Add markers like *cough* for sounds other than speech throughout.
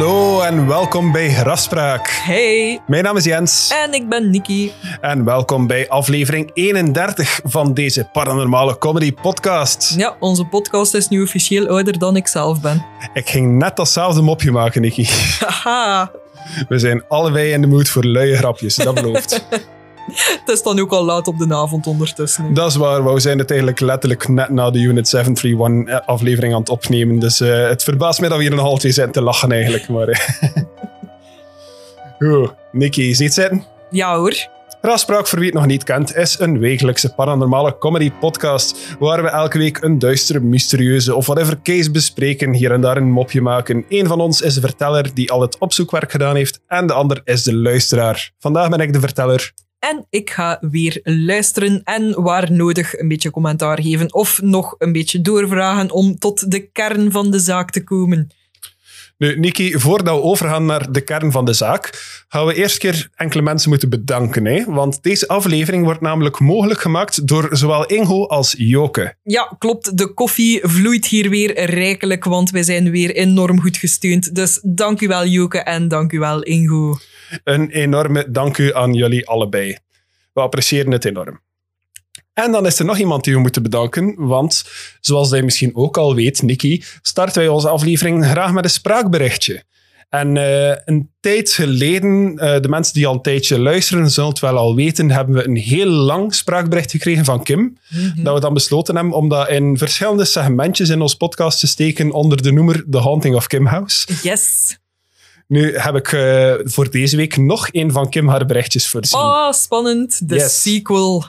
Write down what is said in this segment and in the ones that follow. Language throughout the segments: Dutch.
Hallo en welkom bij Raspraak. Hey, Mijn naam is Jens en ik ben Nikki. en welkom bij aflevering 31 van deze paranormale comedy podcast. Ja, onze podcast is nu officieel ouder dan ik zelf ben. Ik ging net datzelfde mopje maken, Nicky. Haha, We zijn allebei in de mood voor luie grapjes, dat belooft. *laughs* *laughs* het is dan ook al laat op de avond ondertussen. dat is waar, we zijn het eigenlijk letterlijk net na de Unit 731 aflevering aan het opnemen. Dus eh, het verbaast mij dat we hier half twee zijn te lachen eigenlijk. Maar, eh. *laughs* Goed, Nicky, ziet zitten? Ja hoor. Raspraak, voor wie het nog niet kent, is een wekelijkse paranormale comedy podcast waar we elke week een duistere, mysterieuze of whatever case bespreken, hier en daar een mopje maken. Eén van ons is de verteller die al het opzoekwerk gedaan heeft en de ander is de luisteraar. Vandaag ben ik de verteller. En ik ga weer luisteren en waar nodig een beetje commentaar geven of nog een beetje doorvragen om tot de kern van de zaak te komen. Nu, Niki, voordat we overgaan naar de kern van de zaak, gaan we eerst keer enkele mensen moeten bedanken. Hè? Want deze aflevering wordt namelijk mogelijk gemaakt door zowel Ingo als Joke. Ja, klopt. De koffie vloeit hier weer rijkelijk, want wij zijn weer enorm goed gesteund. Dus dank u wel, Joke, en dank u wel, Ingo. Een enorme dank u aan jullie allebei. We appreciëren het enorm. En dan is er nog iemand die we moeten bedanken, want zoals jij misschien ook al weet, Nikki, starten wij onze aflevering graag met een spraakberichtje. En eh, een tijd geleden, eh, de mensen die al een tijdje luisteren, zullen het wel al weten, hebben we een heel lang spraakbericht gekregen van Kim. Dat we dan besloten hebben om dat in verschillende segmentjes in ons podcast te steken onder de noemer The Haunting of Kim House. Yes. Nu heb ik eh, voor deze week nog een van Kim haar berichtjes voorzien. Oh, spannend. De Yes. sequel.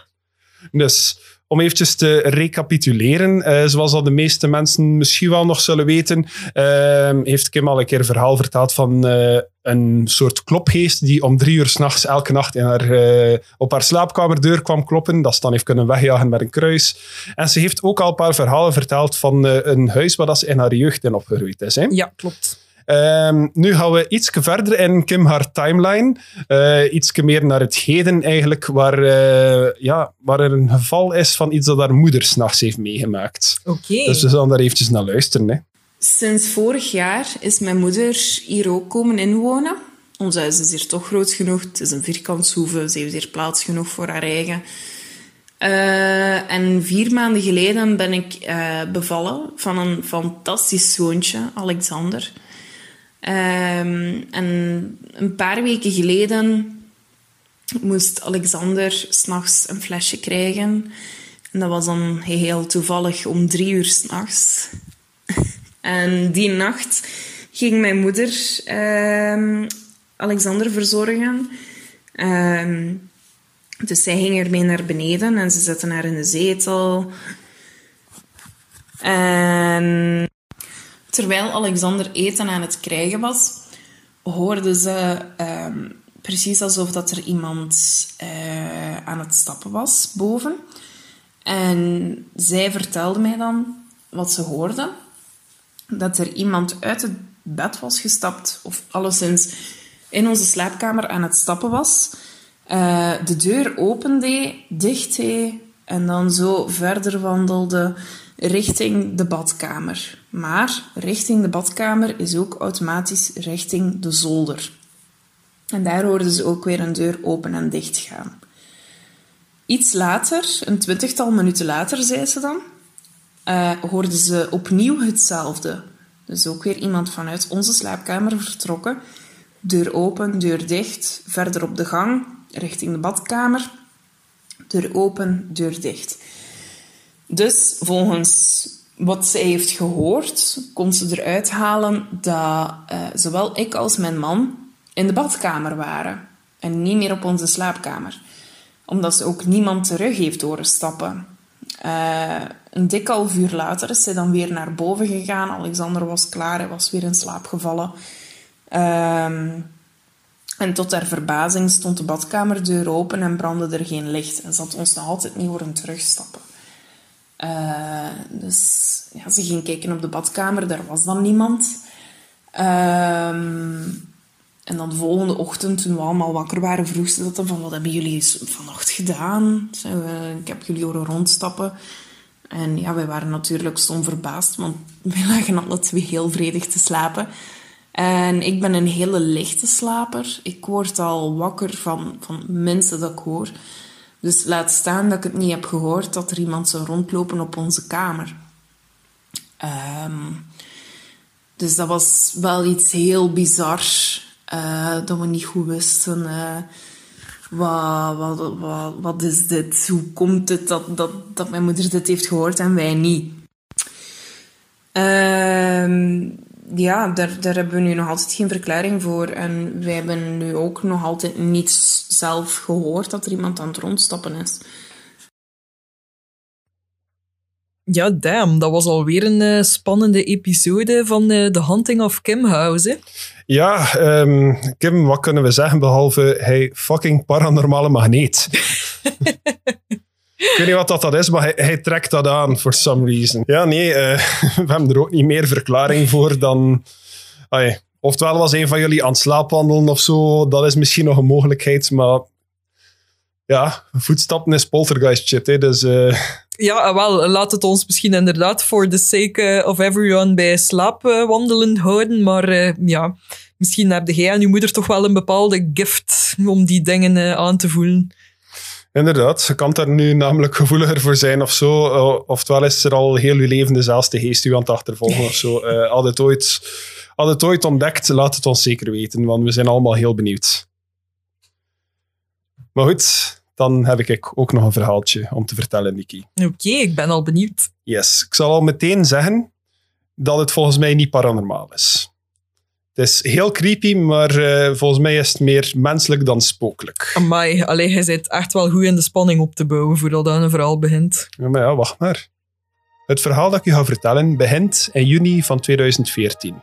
Dus om eventjes te recapituleren, eh, zoals al de meeste mensen misschien wel nog zullen weten, eh, heeft Kim al een keer een verhaal verteld van eh, een soort klopgeest die om drie uur s'nachts elke nacht in haar, op haar slaapkamerdeur kwam kloppen, dat ze dan heeft kunnen wegjagen met een kruis. En ze heeft ook al een paar verhalen verteld van een huis waar dat ze in haar jeugd in opgegroeid is. Hè? Ja, klopt. Ehm, nu gaan we iets verder in Kim haar timeline. Eh iets meer naar het heden eigenlijk, waar, eh, ja, waar er een geval is van iets dat haar moeder s'nachts heeft meegemaakt. Oké. Dus we zullen daar eventjes naar luisteren. Hè. Sinds vorig jaar is mijn moeder hier ook komen inwonen. Ons huis is hier toch groot genoeg. Het is een vierkantshoeve. Ze heeft hier plaats genoeg voor haar eigen. Eh, en vier maanden geleden ben ik bevallen van een fantastisch zoontje, Alexander. Ehm, en een paar weken geleden moest Alexander s'nachts een flesje krijgen. En dat was dan heel toevallig om drie uur s'nachts. *laughs* En die nacht ging mijn moeder ehm, Alexander verzorgen. Ehm, dus zij ging ermee naar beneden en ze zette haar in de zetel. En terwijl Alexander eten aan het krijgen was, hoorde ze ehm, precies alsof dat er iemand eh, aan het stappen was boven. En zij vertelde mij dan wat ze hoorde dat er iemand uit het bed was gestapt, of alleszins in onze slaapkamer aan het stappen was, eh, de deur opende, dicht deed en dan zo verder wandelde richting de badkamer. Maar richting de badkamer is ook automatisch richting de zolder. En daar hoorden ze ook weer een deur open en dicht gaan. Iets later, een twintigtal minuten later, zei ze dan, eh, hoorden ze opnieuw hetzelfde. Dus ook weer iemand vanuit onze slaapkamer vertrokken. Deur open, deur dicht, verder op de gang, richting de badkamer. Deur open, deur dicht. Dus volgens wat zij heeft gehoord, kon ze eruit halen dat eh, zowel ik als mijn man in de badkamer waren. En niet meer op onze slaapkamer. Omdat ze ook niemand terug heeft horen stappen. Eh, een dik half uur later is zij dan weer naar boven gegaan. Alexander was klaar, hij was weer in slaap gevallen. Ehm, en tot haar verbazing stond de badkamerdeur open en brandde er geen licht. En ze had ons nog altijd niet horen terugstappen. Eh, dus ja, ze ging kijken op de badkamer, daar was dan niemand. Ehm, en dan de volgende ochtend, toen we allemaal wakker waren, vroeg ze dat dan van, wat hebben jullie vannacht gedaan? We, ik heb jullie horen rondstappen. En ja, wij waren natuurlijk stom verbaasd, want *laughs* wij lagen alle twee heel vredig te slapen. En ik ben een hele lichte slaper. Ik word al wakker van, van minste dat ik hoor. Dus laat staan dat ik het niet heb gehoord dat er iemand zou rondlopen op onze kamer. Ehm, dus dat was wel iets heel bizar. eh, dat we niet goed wisten. eh, wat, wat, wat, wat is dit? Hoe komt het dat, dat, dat mijn moeder dit heeft gehoord en wij niet? Ehm, ja, daar, daar hebben we nu nog altijd geen verklaring voor. En wij hebben nu ook nog altijd niet zelf gehoord dat er iemand aan het rondstappen is. Ja, damn. Dat was alweer een eh, spannende episode van eh, The Hunting of Kim House. hè. Ja, ehm, Kim, wat kunnen we zeggen behalve hij fucking paranormale magneet? *laughs* Ik weet niet wat dat, dat is, maar hij, trekt dat aan for some reason. Ja, nee, eh, *laughs* we hebben er ook niet meer verklaring voor dan... Ai, oftewel was een van jullie aan het slaapwandelen of zo, dat is misschien nog een mogelijkheid, maar ja, voetstappen is poltergeist shit, hè, dus... eh, Ja, eh, wel, laat het ons misschien inderdaad voor the sake of everyone bij slaapwandelen houden. Maar eh, ja, misschien heb jij en je moeder toch wel een bepaalde gift om die dingen aan te voelen. Inderdaad, je kan daar nu namelijk gevoeliger voor zijn of zo. Eh, oftewel is er al heel je leven dezelfde geest u aan het achtervolgen of zo. *laughs* Eh had, het ooit, had het ooit ontdekt, laat het ons zeker weten, want we zijn allemaal heel benieuwd. Maar goed, dan heb ik ook nog een verhaaltje om te vertellen, Niki. Oké, ik ben al benieuwd. Yes, ik zal al meteen zeggen dat het volgens mij niet paranormaal is. Het is heel creepy, maar eh, volgens mij is het meer menselijk dan spookelijk. Amai, allee, hij zit echt wel goed in de spanning op te bouwen voordat een verhaal begint. Ja, maar ja, wacht maar. Het verhaal dat ik je ga vertellen begint in juni van 2014.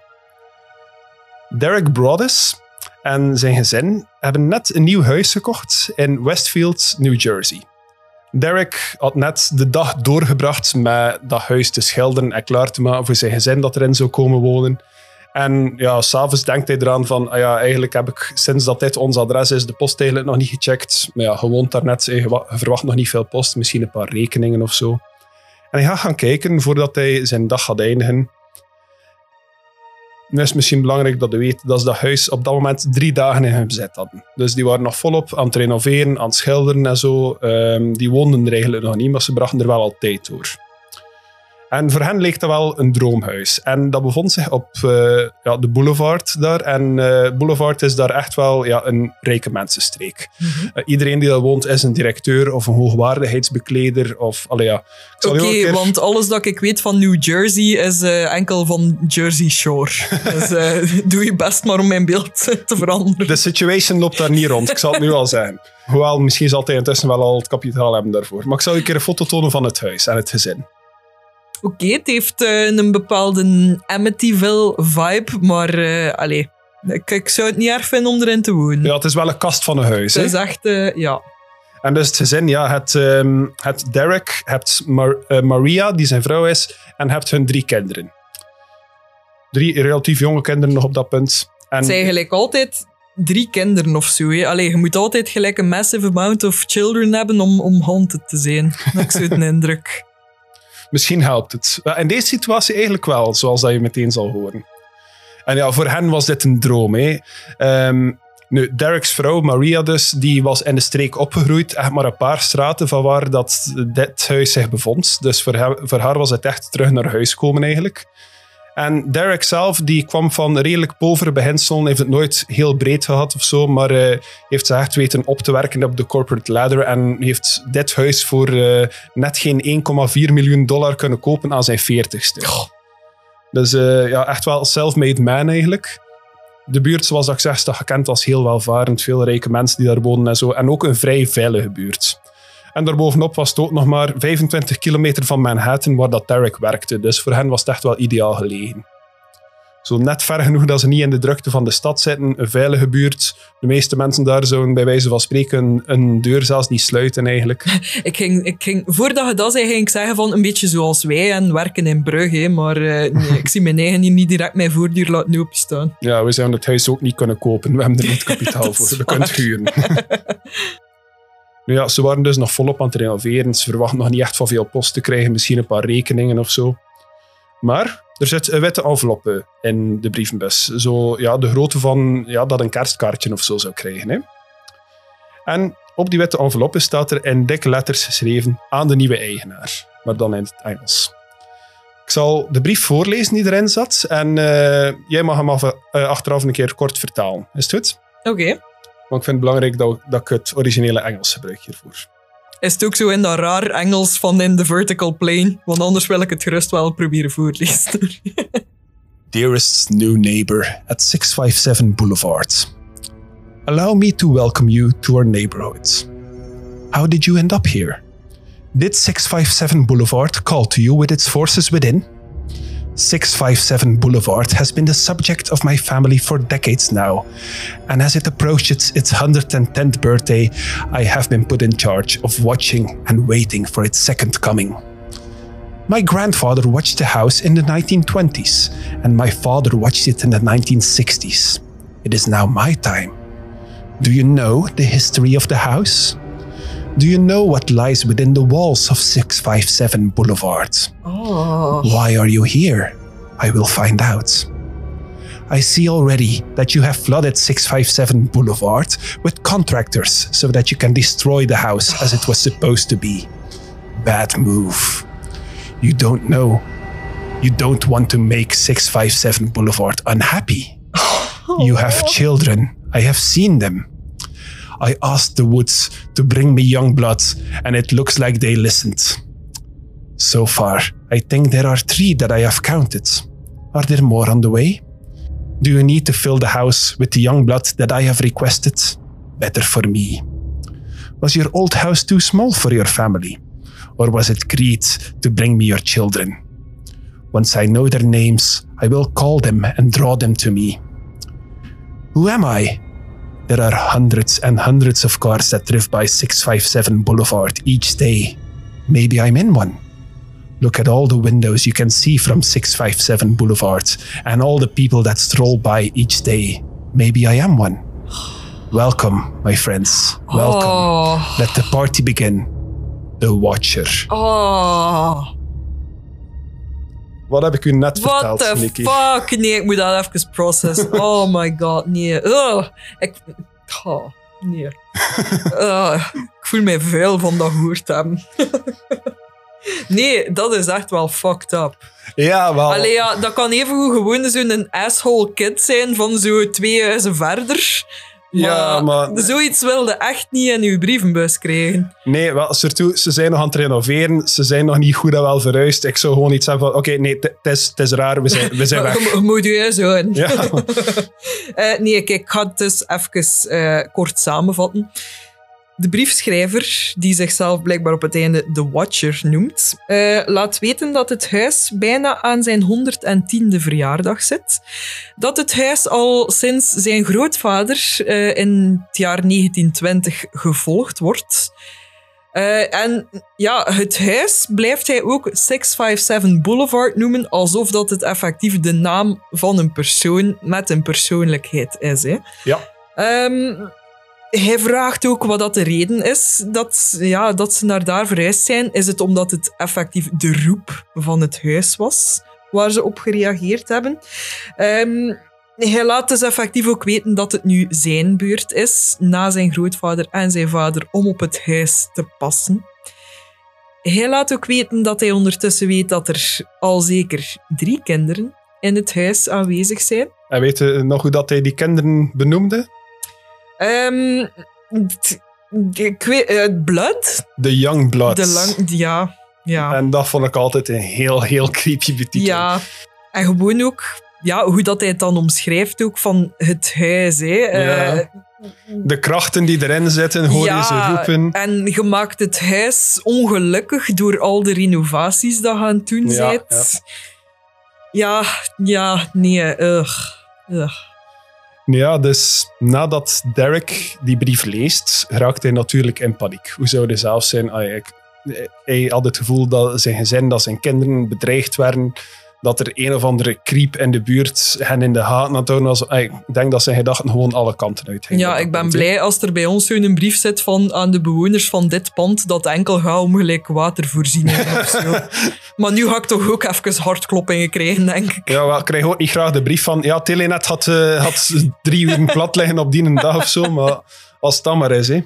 Derek Broaddus en zijn gezin hebben net een nieuw huis gekocht in Westfield, New Jersey. Derek had net de dag doorgebracht met dat huis te schilderen en klaar te maken voor zijn gezin dat erin zou komen wonen. En ja, s'avonds denkt hij eraan van, ah ja, eigenlijk heb ik sinds dat dit ons adres is, de post eigenlijk nog niet gecheckt. Maar ja, je woont daar net, je wa- je verwacht nog niet veel post, misschien een paar rekeningen of zo. En hij gaat gaan kijken voordat hij zijn dag gaat eindigen. Nu is het misschien belangrijk dat je weet dat ze dat huis op dat moment drie dagen in hun bezit hadden. Dus die waren nog volop aan het renoveren, aan het schilderen en zo. Ehm, die woonden er eigenlijk nog niet, maar ze brachten er wel al tijd door. En voor hen leek dat wel een droomhuis. En dat bevond zich op eh, ja, de boulevard daar. En eh boulevard is daar echt wel ja, een rijke mensenstreek. Eh, iedereen die daar woont is een directeur of een hoogwaardigheidsbekleder. Of, allee, ja. Oké, keer- want alles dat ik weet van New Jersey is enkel van Jersey Shore. *laughs* dus doe je best maar om mijn beeld te veranderen. De situation loopt daar niet rond, ik zal het nu al zeggen. Hoewel, misschien zal hij intussen wel al het kapitaal hebben daarvoor. Maar ik zal je een keer een foto tonen van het huis en het gezin. Oké, het heeft eh, een bepaalde Amityville-vibe, maar eh allee, ik, ik zou het niet erg vinden om erin te wonen. Ja, het is wel een kast van een huis. het is echt, eh, ja. En dus het gezin, ja, het, ehm, het Derek, hebt Mar- Maria, die zijn vrouw is, en hebt hun drie kinderen. Drie relatief jonge kinderen nog op dat punt. En Het zijn gelijk altijd drie kinderen of zo. hè. Allee, je moet altijd gelijk een massive amount of children hebben om, om haunted te zijn. Dat zo de indruk. Misschien helpt het. Wel, In deze situatie eigenlijk wel, zoals dat je meteen zal horen. En ja, voor hen was dit een droom. Hè. Ehm, nu, Derek's vrouw, Maria dus, die was in de streek opgegroeid. Echt maar een paar straten van waar dat dit huis zich bevond. Dus voor haar was het echt terug naar huis komen eigenlijk. En Derek zelf, die kwam van redelijk povere beginselen, heeft het nooit heel breed gehad of zo, maar eh, heeft zich echt weten op te werken op de corporate ladder en heeft dit huis voor eh, net geen 1,4 miljoen dollar kunnen kopen aan zijn 40ste. Dus eh, ja, echt wel self-made man eigenlijk. De buurt, zoals ik zeg, gekend als heel welvarend, veel rijke mensen die daar wonen en zo. En ook een vrij veilige buurt. En daarbovenop was het ook nog maar 25 kilometer van Manhattan, waar dat Derek werkte. Dus voor hen was het echt wel ideaal gelegen. Zo net ver genoeg dat ze niet in de drukte van de stad zitten, een veilige buurt. De meeste mensen daar zouden bij wijze van spreken een, deur zelfs niet sluiten eigenlijk. *laughs* Ik ging, ik ging, voordat je dat zei, ging ik zeggen van een beetje zoals wij en werken in Brugge. Maar eh, nee, ik zie mijn eigen hier niet direct mijn voordeur laten openstaan. Ja, we zouden het huis ook niet kunnen kopen. We hebben er niet kapitaal *laughs* voor. We kunnen het huren. *laughs* ja, ze waren dus nog volop aan het renoveren. Ze verwachten nog niet echt van veel post te krijgen. Misschien een paar rekeningen of zo. Maar er zit een witte enveloppe in de brievenbus. Zo ja, de grootte van ja, dat een kerstkaartje of zo zou krijgen. Hè. En op die witte enveloppe staat er in dikke letters geschreven aan de nieuwe eigenaar. Maar dan in het Engels. Ik zal de brief voorlezen die erin zat. En eh, jij mag hem af, eh, achteraf een keer kort vertalen. Is het goed? Oké. Want ik vind het belangrijk dat, dat ik het originele Engels gebruik hiervoor. Is het ook zo in dat raar Engels van in the vertical plane? Want anders wil ik het gerust wel proberen voorlezen. *laughs* Dearest new neighbor at 657 Boulevard. Allow me to welcome you to our neighborhood. How did you end up here? Did 657 Boulevard call to you with its forces within? 657 Boulevard has been the subject of my family for decades now, and as it approaches its 110th birthday, I have been put in charge of watching and waiting for its second coming. My grandfather watched the house in the 1920s, and my father watched it in the 1960s. It is now my time. Do you know the history of the house? Do you know what lies within the walls of 657 Boulevard? Oh. Why are you here? I will find out. I see already that you have flooded 657 Boulevard with contractors so that you can destroy the house as it was supposed to be. Bad move. You don't know. You don't want to make 657 Boulevard unhappy. *laughs* You have children. I have seen them. I asked the woods to bring me young blood, and it looks like they listened. So far, I think there are three that I have counted. Are there more on the way? Do you need to fill the house with the young blood that I have requested? Better for me. Was your old house too small for your family? Or was it greed to bring me your children? Once I know their names, I will call them and draw them to me. Who am I? There are hundreds and hundreds of cars that drive by 657 Boulevard each day. Maybe I'm in one. Look at all the windows you can see from 657 Boulevard and all the people that stroll by each day. Maybe I am one. Welcome, my friends. Welcome. Oh. Let the party begin. The Watcher. Oh. Wat heb ik u net What verteld, the Nicky? fuck? Nee, ik moet dat even processen. *laughs* Oh my god, nee. Ugh. Ik... *laughs* Oh, nee. Ik voel mij vuil van dat gehoord te hebben. *laughs* nee, dat is echt wel fucked up. Ja, wel. Allee, ja, dat kan even gewoon zo'n asshole kid zijn van zo twee huizen verder. Ja, maar- Zoiets wilde echt niet in uw brievenbus krijgen. Nee, wel, surtout, ze zijn nog aan het renoveren. Ze zijn nog niet goed en wel verhuisd. Ik zou gewoon iets hebben van... Oké, nee, het is, het is raar. We zijn, we zijn *laughs* weg. Moet huis houden. Ja. *laughs* Eh, nee, kijk, ik ga het dus even eh, kort samenvatten. De briefschrijver, die zichzelf blijkbaar op het einde de Watcher noemt, eh, laat weten dat het huis bijna aan zijn 110e verjaardag zit. Dat het huis al sinds zijn grootvader eh, in het jaar 1920 gevolgd wordt. Eh, en ja, het huis blijft hij ook 657 Boulevard noemen, alsof dat het effectief de naam van een persoon met een persoonlijkheid is. Hè. ja. Ehm, hij vraagt ook wat dat de reden is dat, ja, dat ze naar daar verhuisd zijn. Is het omdat het effectief de roep van het huis was waar ze op gereageerd hebben? Ehm, hij laat dus effectief ook weten dat het nu zijn beurt is, na zijn grootvader en zijn vader, om op het huis te passen. Hij laat ook weten dat hij ondertussen weet dat er al zeker drie kinderen in het huis aanwezig zijn. En weet nog hoe dat hij die kinderen benoemde? T- ik weet, eh, Blood? The Young Blood. De lang, ja, ja. En dat vond ik altijd een heel, heel creepy betitel. ja. En gewoon ook, ja, hoe dat hij het dan omschrijft ook van het huis. Hè. Eh, Ja. De krachten die erin zitten, hoor je ze roepen. En je maakt het huis ongelukkig door al de renovaties dat je aan het doen Ja, bent. Ja, ja, nee, ugh. Ugh. Ja, dus nadat Derek die brief leest, raakt hij natuurlijk in paniek. Hoe zou hij zelf zijn? Ah, hij had het gevoel dat zijn gezin, dat zijn kinderen bedreigd werden. Dat er een of andere creep in de buurt hen in de gaten had houden Ik denk dat zijn gedachten gewoon alle kanten uit gingen Ja, ik ben blij als er bij ons zo'n brief zit van aan de bewoners van dit pand dat enkel gaat om gelijk watervoorziening of zo. *laughs* Maar nu ga ik toch ook even hartkloppingen krijgen, denk ik. Ja, wel, ik krijg ook niet graag de brief van. Ja, Telenet had, eh, had drie uur plat liggen op die een dag of zo. Maar als het dan maar is, hè.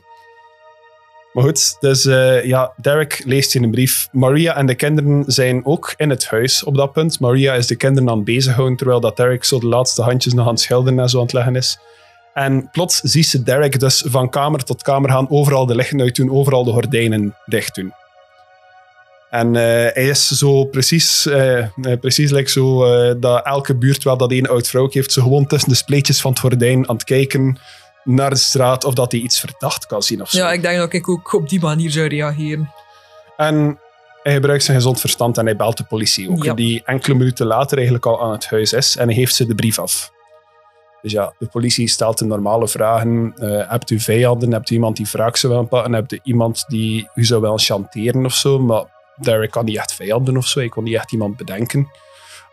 Maar goed, dus eh, ja, Derek leest in een brief. Maria en de kinderen zijn ook in het huis op dat punt. Maria is de kinderen aan het bezighouden, terwijl dat Derek zo de laatste handjes nog aan het schilderen en zo aan het leggen is. En plots ziet ze Derek dus van kamer tot kamer gaan, overal de lichten uit doen, overal de gordijnen dicht doen. En eh, hij is zo precies, eh, precies like zo, dat elke buurt wel dat één oud vrouw heeft, zo gewoon tussen de spleetjes van het gordijn aan het kijken naar de straat of dat hij iets verdacht kan zien of zo. Ja, ik denk dat ik ook op die manier zou reageren. En hij gebruikt zijn gezond verstand en hij belt de politie ook, Ja. die enkele minuten later eigenlijk al aan het huis is en hij geeft ze de brief af. Dus ja, de politie stelt de normale vragen. Eh, hebt u vijanden? Hebt u iemand die wraak zou willen pakken? Hebt u iemand die u zou willen chanteren of zo? Maar Derek kan niet echt vijanden of zo. Ik kon niet echt iemand bedenken.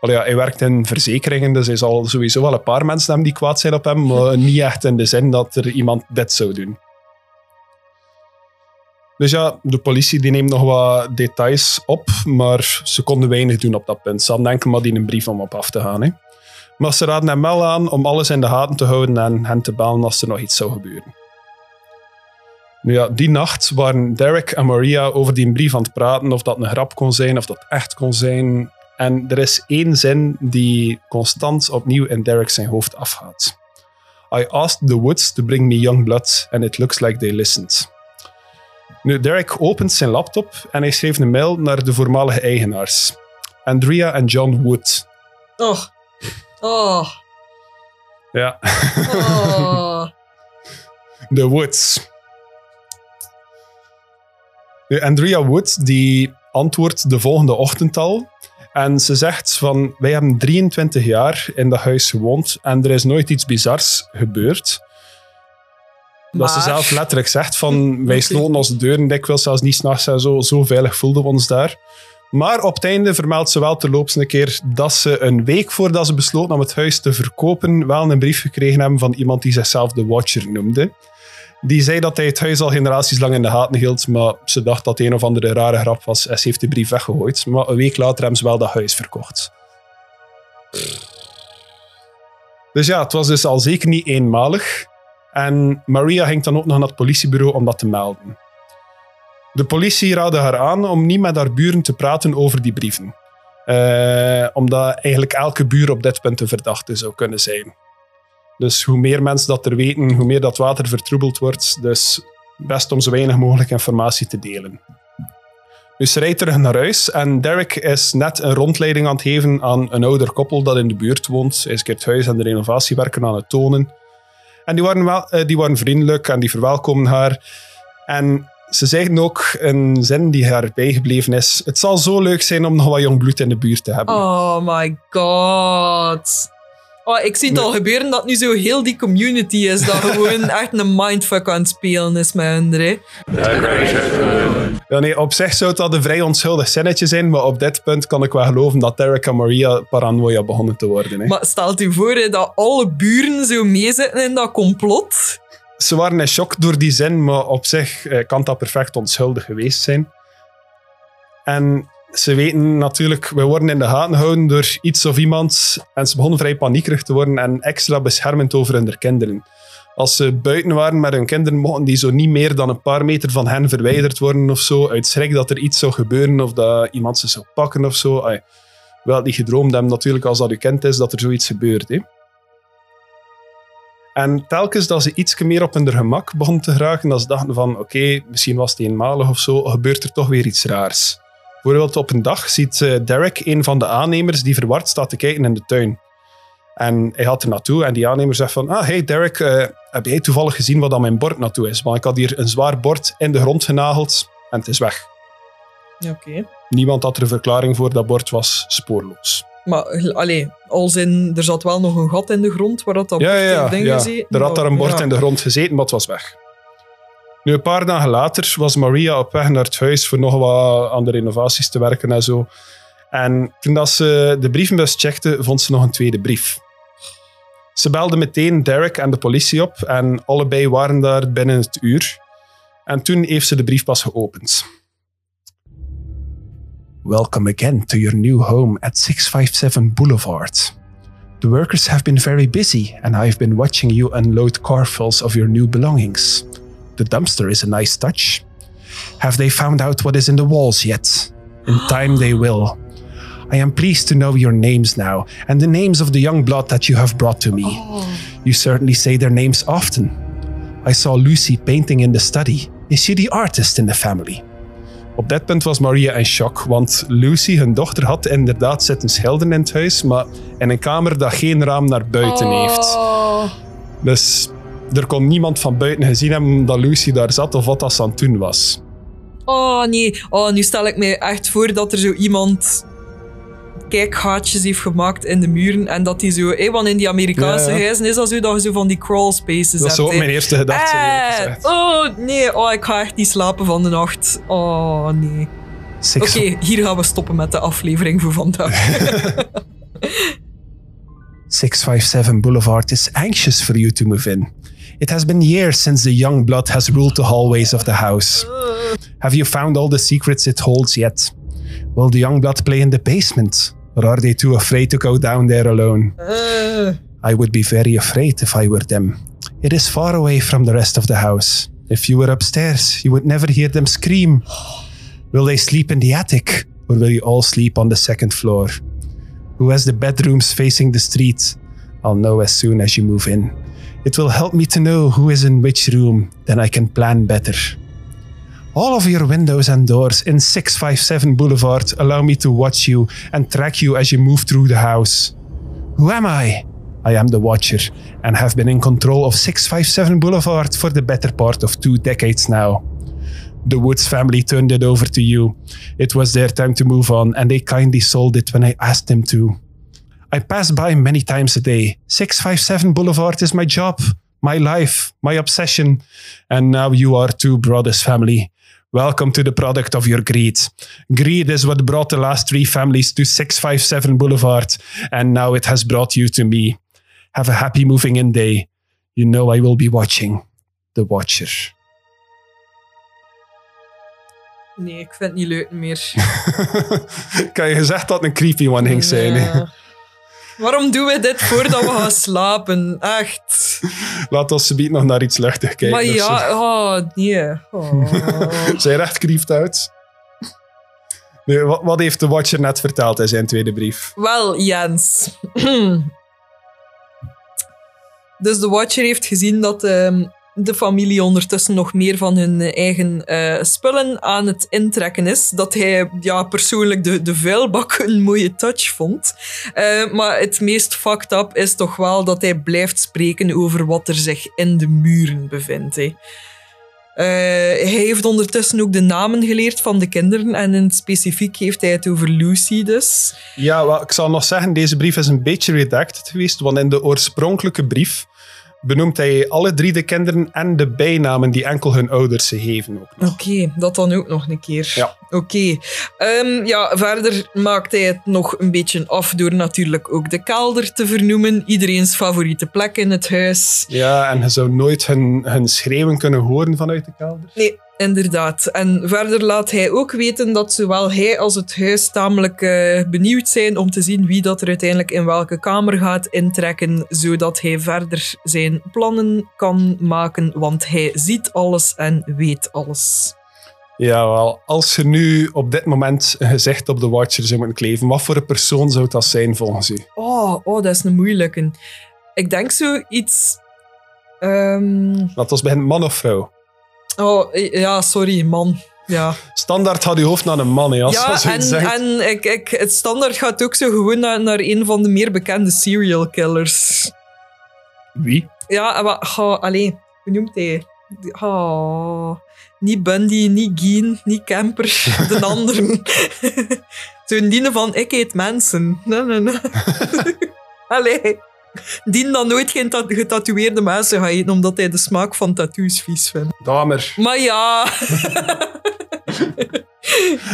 Allee, ja, hij werkt in verzekeringen, dus hij zal sowieso wel een paar mensen hebben die kwaad zijn op hem, maar *laughs* niet echt in de zin dat er iemand dit zou doen. Dus ja, de politie die neemt nog wat details op, maar ze konden weinig doen op dat punt. Ze hadden enkel maar die een brief om op af te gaan. Hè. Maar ze raden hem wel aan om alles in de gaten te houden en hen te bellen als er nog iets zou gebeuren. Nu ja, die nacht waren Derek en Maria over die brief aan het praten, of dat een grap kon zijn, of dat echt kon zijn. En er is één zin die constant opnieuw in Derek zijn hoofd afgaat. I asked the woods to bring me young blood, and it looks like they listened. Nu, Derek opent zijn laptop en hij schreef een mail naar de voormalige eigenaars. Andrea en John Wood. Oh. Oh. Ja, Oh. *laughs* de Woods. Nu, Andrea Wood die antwoordt de volgende ochtend al. En ze zegt van, wij hebben 23 jaar in dat huis gewoond en er is nooit iets bizars gebeurd. Dat ze zelf letterlijk zegt van, *laughs* wij sloten onze deuren dikwijls zelfs niet s'nachts en zo, zo veilig voelden we ons daar. Maar op het einde vermeldt ze wel terloops een keer dat ze een week voordat ze besloten om het huis te verkopen, wel een brief gekregen hebben van iemand die zichzelf de Watcher noemde. Die zei dat hij het huis al generaties lang in de gaten hield, maar ze dacht dat een of andere rare grap was en ze heeft de brief weggegooid. Maar een week later hebben ze wel dat huis verkocht. Dus ja, het was dus al zeker niet eenmalig. En Maria ging dan ook nog naar het politiebureau om dat te melden. De politie raadde haar aan om niet met haar buren te praten over die brieven. Eh, omdat eigenlijk elke buur op dit punt een verdachte zou kunnen zijn. Dus hoe meer mensen dat er weten, hoe meer dat water vertroebeld wordt. Dus best om zo weinig mogelijk informatie te delen. Dus ze rijdt terug naar huis en Derek is net een rondleiding aan het geven aan een ouder koppel dat in de buurt woont. Hij is het huis en de renovatiewerken aan het tonen. En die waren, wel, eh, die waren vriendelijk en die verwelkomen haar. En ze zeggen ook een zin die haar bijgebleven is. Het zal zo leuk zijn om nog wat jong bloed in de buurt te hebben. Oh my god. Oh, ik zie het Nee. al gebeuren dat nu zo heel die community is dat gewoon *laughs* echt een mindfuck aan het spelen is met hun. hè. Ja, nee, op zich zou dat een vrij onschuldig zinnetje zijn, maar op dit punt kan ik wel geloven dat Derek en Maria paranoia begonnen te worden. Hè. Maar stelt u voor hè, dat alle buren zo meezitten in dat complot? Ze waren in shock door die zin, maar op zich eh, kan dat perfect onschuldig geweest zijn. En ze weten natuurlijk, we worden in de gaten gehouden door iets of iemand. En ze begonnen vrij paniekerig te worden en extra beschermend over hun kinderen. Als ze buiten waren met hun kinderen, mochten die zo niet meer dan een paar meter van hen verwijderd worden of zo. Uit schrik dat er iets zou gebeuren of dat iemand ze zou pakken of zo. Wel niet gedroomd hebben natuurlijk als dat u kind is dat er zoiets gebeurt. Hè. En telkens dat ze iets meer op hun gemak begonnen te geraken, dat ze dachten van oké, misschien was het eenmalig of zo, gebeurt er toch weer iets raars. Bijvoorbeeld op een dag ziet eh, Derek een van de aannemers die verward staat te kijken in de tuin. En hij gaat er naartoe en die aannemer zegt van ah, hey Derek, eh, heb jij toevallig gezien wat aan mijn bord naartoe is? Want ik had hier een zwaar bord in de grond genageld en het is weg. Oké. Niemand had er een verklaring voor, dat bord was spoorloos. Maar allee, als in, er zat wel nog een gat in de grond waar dat, dat Ja, bord ja, ja. ding ja. Er had daar een bord Ja. in de grond gezeten, maar het was weg. Nu, een paar dagen later was Maria op weg naar het huis voor nog wat aan de renovaties te werken en zo. En toen ze de brievenbus checkte, vond ze nog een tweede brief. Ze belde meteen Derek en de politie op en allebei waren daar binnen het uur. En toen heeft ze de brief pas geopend. Welcome again to your new home at 657 Boulevard. The workers have been very busy, and I've been watching you unload carfuls of your new belongings. The dumpster is a nice touch. Have they found out what is in the walls yet? In *gasps* time they will. I am pleased to know your names now, and the names of the young blood that you have brought to me. You certainly say their names often. I saw Lucy painting in the study. Is she the artist in the family? Op dat punt was Maria in shock, want Lucy, hun dochter, had inderdaad zitten schilderen in het huis, maar in een kamer dat geen raam naar buiten heeft. Oh. Dus er kon niemand van buiten gezien hebben dat Lucy daar zat of wat dat aan het doen was. Oh nee, oh, nu stel ik me echt voor dat er zo iemand kijkgaatjes heeft gemaakt in de muren en dat die zo, hé, want in die Amerikaanse Ja, ja. huizen is dat zo dat je zo van die crawl spaces Dat hebt. is ook mijn eerste gedachte. Eh, oh nee, oh, ik ga echt niet slapen van de nacht. Oh nee. Oké, hier gaan we stoppen met de aflevering voor vandaag. *laughs* 657 Boulevard is anxious for you to move in. It has been years since the young blood has ruled the hallways of the house. Have you found all the secrets it holds yet? Will the young blood play in the basement? Or are they too afraid to go down there alone? I would be very afraid if I were them. It is far away from the rest of the house. If you were upstairs, you would never hear them scream. Will they sleep in the attic, or will you all sleep on the second floor? Who has the bedrooms facing the street? I'll know as soon as you move in. It will help me to know who is in which room, then I can plan better. All of your windows and doors in 657 Boulevard allow me to watch you and track you as you move through the house. Who am I? I am the Watcher and have been in control of 657 Boulevard for the better part of two decades now. The Woods family turned it over to you. It was their time to move on, and they kindly sold it when I asked them to. I pass by many times a day. 657 Boulevard is my job, my life, my obsession. And now you are too, brothers family. Welcome to the product of your greed. Greed is what brought the last three families to 657 Boulevard, and now it has brought you to me. Have a happy moving in day. You know I will be watching. The Watcher. nee, ik vind het niet leuk meer. *laughs* Had je gezegd dat een creepy one ging zijn. Ja. Waarom doen we dit voordat we gaan slapen? Echt. Laat ons subiet nog naar iets luchtig kijken. maar ja, oh nee. Oh. *laughs* Zij echt creeped uit. Wat, wat heeft de Watcher net verteld in zijn tweede brief? Wel, Jens. *clears throat* dus de Watcher heeft gezien dat ehm, de familie ondertussen nog meer van hun eigen eh, spullen aan het intrekken is. Dat hij ja, persoonlijk de, de vuilbak een mooie touch vond. Eh, maar het meest fucked up is toch wel dat hij blijft spreken over wat er zich in de muren bevindt. Eh, hij heeft ondertussen ook de namen geleerd van de kinderen en in specifiek heeft hij het over Lucy dus. Ja, wel, ik zal nog zeggen, deze brief is een beetje redacted geweest, want in de oorspronkelijke brief benoemt hij alle drie de kinderen en de bijnamen die enkel hun ouders ze geven. Oké, dat dan ook nog een keer. Ja. Oké. Ehm, ja, verder maakt hij het nog een beetje af door natuurlijk ook de kelder te vernoemen. Iedereen's favoriete plek in het huis. Ja, en je zou nooit hun, hun schreeuwen kunnen horen vanuit de kelder. Nee, inderdaad. En verder laat hij ook weten dat zowel hij als het huis tamelijk eh, benieuwd zijn om te zien wie dat er uiteindelijk in welke kamer gaat intrekken, zodat hij verder zijn plannen kan maken, want hij ziet alles en weet alles. Ja, wel. Als je nu op dit moment een gezicht op de Watcher zou moeten kleven, wat voor een persoon zou dat zijn volgens u? Oh, oh, dat is een moeilijke. Ik denk zoiets. ehm Laat ons beginnen, man of vrouw? Oh, ja, sorry, man. Ja, Standaard had je hoofd naar een man, hè, als ja zoiets en, zegt. en ik, ik, het standaard gaat ook zo gewoon naar, naar een van de meer bekende serial killers. Wie? Ja, maar, ga, allee, hoe noemt hij? Oh, niet Bundy, niet Geen, niet Camper, *laughs* de anderen. *laughs* Zo'n dienen van, ik eet mensen. Nee, nee, nee. allee. Die dan nooit geen ta- getatoeëerde mensen gaat eten, omdat hij de smaak van tattoos vies vindt. Damer. Maar ja... *laughs*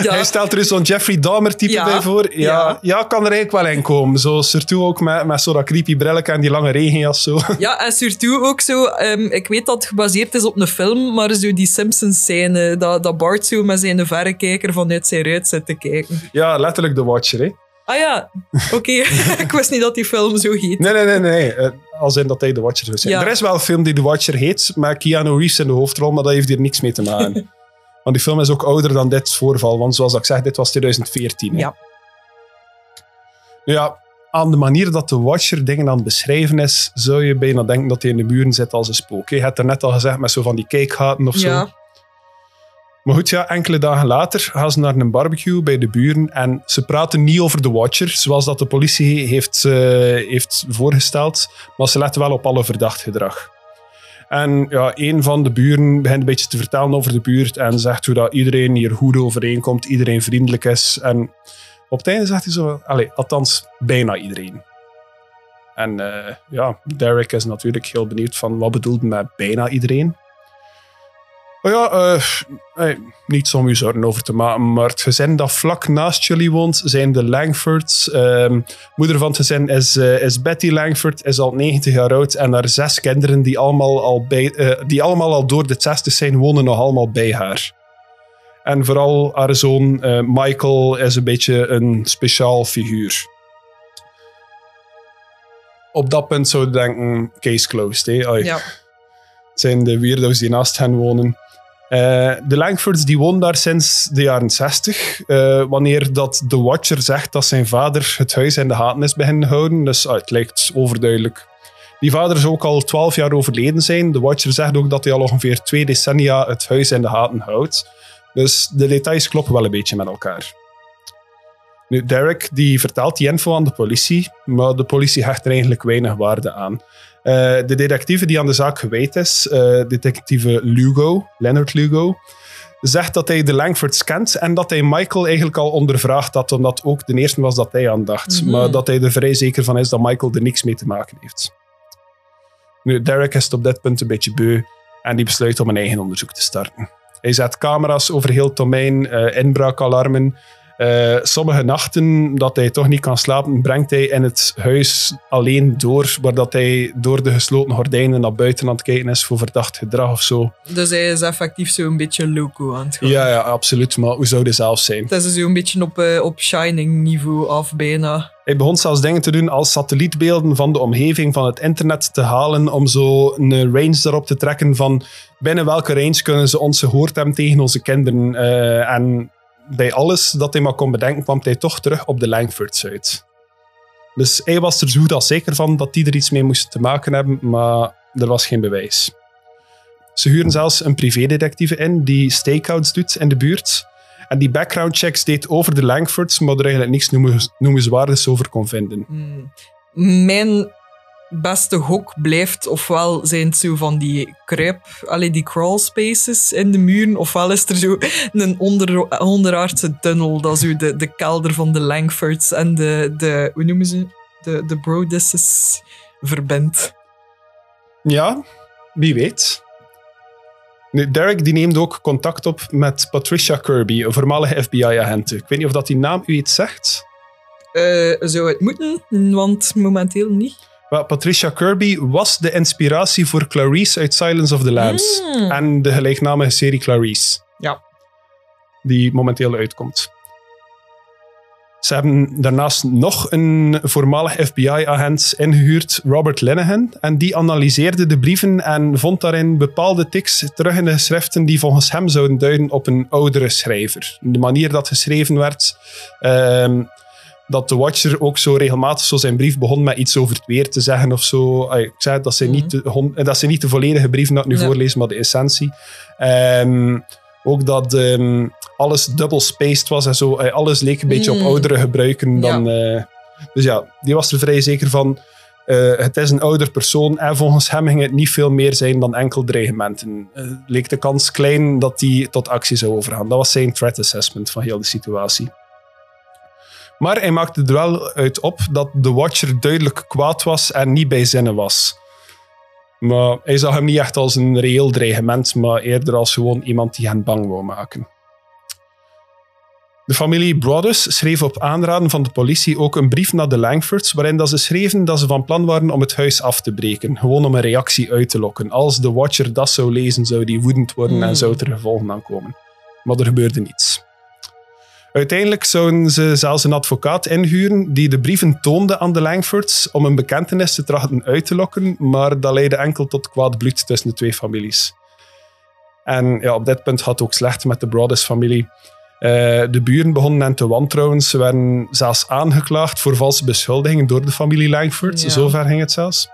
Ja, Hij stelt er zo'n Jeffrey Dahmer-type Ja, bij voor. Ja, ja. kan er eigenlijk wel in komen. Zo Surtout ook met, met zo'n creepy brilletje en die lange regenjas. Zo. *laughs* ja, en surtout ook zo... ehm, ik weet dat het gebaseerd is op een film, maar zo die Simpsons-scène, dat, dat Bart zo met zijn verrekijker vanuit zijn ruit zit te kijken. Ja, letterlijk The Watcher. Hè. Ah ja, oké. *laughs* ik wist niet dat die film zo heet. Nee, nee, nee. nee. Eh, Als in dat hij The Watcher zou zijn. Ja. Er is wel een film die The Watcher heet, met Keanu Reeves in de hoofdrol, maar dat heeft hier niks mee te maken. *laughs* want die film is ook ouder dan dit voorval, want zoals ik zeg, dit was 2014. hè. Ja. Ja, aan de manier dat The Watcher dingen aan het beschrijven is, zou je bijna denken dat hij in de muren zit als een spook. Je hebt er net al gezegd met zo van die kijkgaten of zo. Ja, Maar goed, ja, enkele dagen later gaan ze naar een barbecue bij de buren en ze praten niet over de Watcher, zoals dat de politie heeft, eh, heeft voorgesteld, maar ze letten wel op alle verdacht gedrag. En ja, een van de buren begint een beetje te vertellen over de buurt en zegt hoe dat iedereen hier goed overeenkomt, iedereen vriendelijk is. En op het einde zegt hij zo, allee, althans bijna iedereen. En eh, ja, Derek is natuurlijk heel benieuwd van wat bedoelt met bijna iedereen. Oh ja, eh, eh, niets om u zorgen over te maken, maar het gezin dat vlak naast jullie woont zijn de Langfords. Ehm, moeder van het gezin is, eh, is Betty Langford, is al 90 jaar oud en haar zes kinderen die allemaal al, bij, eh, die allemaal al door de 60 zijn, wonen nog allemaal bij haar. En vooral haar zoon Michael is een beetje een speciaal figuur. Op dat punt zou je denken, case closed. Hè? Ja. Het zijn de weirdo's die naast hen wonen. Eh, de Langfords die wonen daar sinds de jaren 60. eh, wanneer dat de Watcher zegt dat zijn vader het huis in de gaten is beginnen houden. Dus ah, het lijkt overduidelijk. Die vader zou ook al 12 jaar overleden zijn. De Watcher zegt ook dat hij al ongeveer twee decennia het huis in de gaten houdt. Dus de details kloppen wel een beetje met elkaar. Nu, Derek die vertelt die info aan de politie, maar de politie hecht er eigenlijk weinig waarde aan. Eh, de detectieve die aan de zaak gewijd is, eh, detectieve Lugo, Leonard Lugo, zegt dat hij de Langfords kent en dat hij Michael eigenlijk al ondervraagd had, omdat ook de eerste was dat hij aan dacht. Mhm. Maar dat hij er vrij zeker van is dat Michael er niks mee te maken heeft. Nu, Derek is het op dit punt een beetje beu en die besluit om een eigen onderzoek te starten. Hij zet camera's over heel het domein, eh, inbraakalarmen. Eh, sommige nachten dat hij toch niet kan slapen, brengt hij in het huis alleen door, waar dat hij door de gesloten gordijnen naar buiten aan het kijken is voor verdacht gedrag of zo. Dus hij is effectief zo'n beetje loco aan het gaan. Ja, ja, absoluut. Maar hoe zou hij zelf zijn? Het is zo'n beetje op, eh, op Shining-niveau af, bijna. Hij begon zelfs dingen te doen als satellietbeelden van de omgeving van het internet te halen om zo een range daarop te trekken van binnen welke range kunnen ze ons gehoord hebben tegen onze kinderen. Eh, en bij alles dat hij maar kon bedenken, kwam hij toch terug op de Langfords uit. Dus hij was er zo goed als zeker van dat die er iets mee moesten te maken hebben, maar er was geen bewijs. Ze huren zelfs een privédetectieve in die stakeouts doet in de buurt. En die background checks deed over de Langfords, maar er eigenlijk niks noemen- noemenswaardigs over kon vinden. Hmm. Mijn beste gok blijft ofwel zijn het zo van die kruip, allee, die crawl spaces in de muren, ofwel is er zo een onder, onderaardse tunnel dat zo de, de kelder van de Langfords en de, de hoe noemen ze, de, de verbindt. Ja, wie weet. Nu, Derek die neemt ook contact op met Patricia Kirby, een voormalige FBI-agent. Ik weet niet of dat die naam u iets zegt. Eh, zou het moeten, want momenteel niet. Patricia Kirby was de inspiratie voor Clarice uit Silence of the Lambs. Mm. En de gelijknamige serie Clarice. Ja. Die momenteel uitkomt. Ze hebben daarnaast nog een voormalig FBI-agent ingehuurd, Robert Linehan. En die analyseerde de brieven en vond daarin bepaalde tics terug in de geschriften die volgens hem zouden duiden op een oudere schrijver. De manier dat geschreven werd, ehm, dat de Watcher ook zo regelmatig zo zijn brief begon met iets over het weer te zeggen of zo. Ah, Ik zei dat zijn niet, de, hon- dat zijn niet de volledige dat ik nu Ja. voorlees, maar de essentie. Ehm, ook dat ehm, alles double spaced was en zo. Eh, Alles leek een beetje Mm. op oudere gebruiken dan. eh, dus ja, die was er vrij zeker van. eh, het is een ouder persoon en volgens hem ging het niet veel meer zijn dan enkel dreigementen. Leek de kans klein dat hij tot actie zou overgaan. Dat was zijn threat assessment van heel de situatie. Maar hij maakte er wel uit op dat de Watcher duidelijk kwaad was en niet bij zinnen was. Maar hij zag hem niet echt als een reëel dreigement, maar eerder als gewoon iemand die hen bang wou maken. De familie Broaddus schreef op aanraden van de politie ook een brief naar de Langfords, waarin dat ze schreven dat ze van plan waren om het huis af te breken, gewoon om een reactie uit te lokken. Als de Watcher dat zou lezen, zou die woedend worden en Mm. zou er gevolgen aan komen. Maar er gebeurde niets. Uiteindelijk zouden ze zelfs een advocaat inhuren die de brieven toonde aan de Langfords om een bekentenis te trachten uit te lokken, maar dat leidde enkel tot kwaad bloed tussen de twee families. En ja, op dit punt had het ook slecht met de Broaddus-familie. Eh, de buren begonnen hen te wantrouwen. Ze werden zelfs aangeklaagd voor valse beschuldigingen door de familie Langford. Ja. Zover ging het zelfs.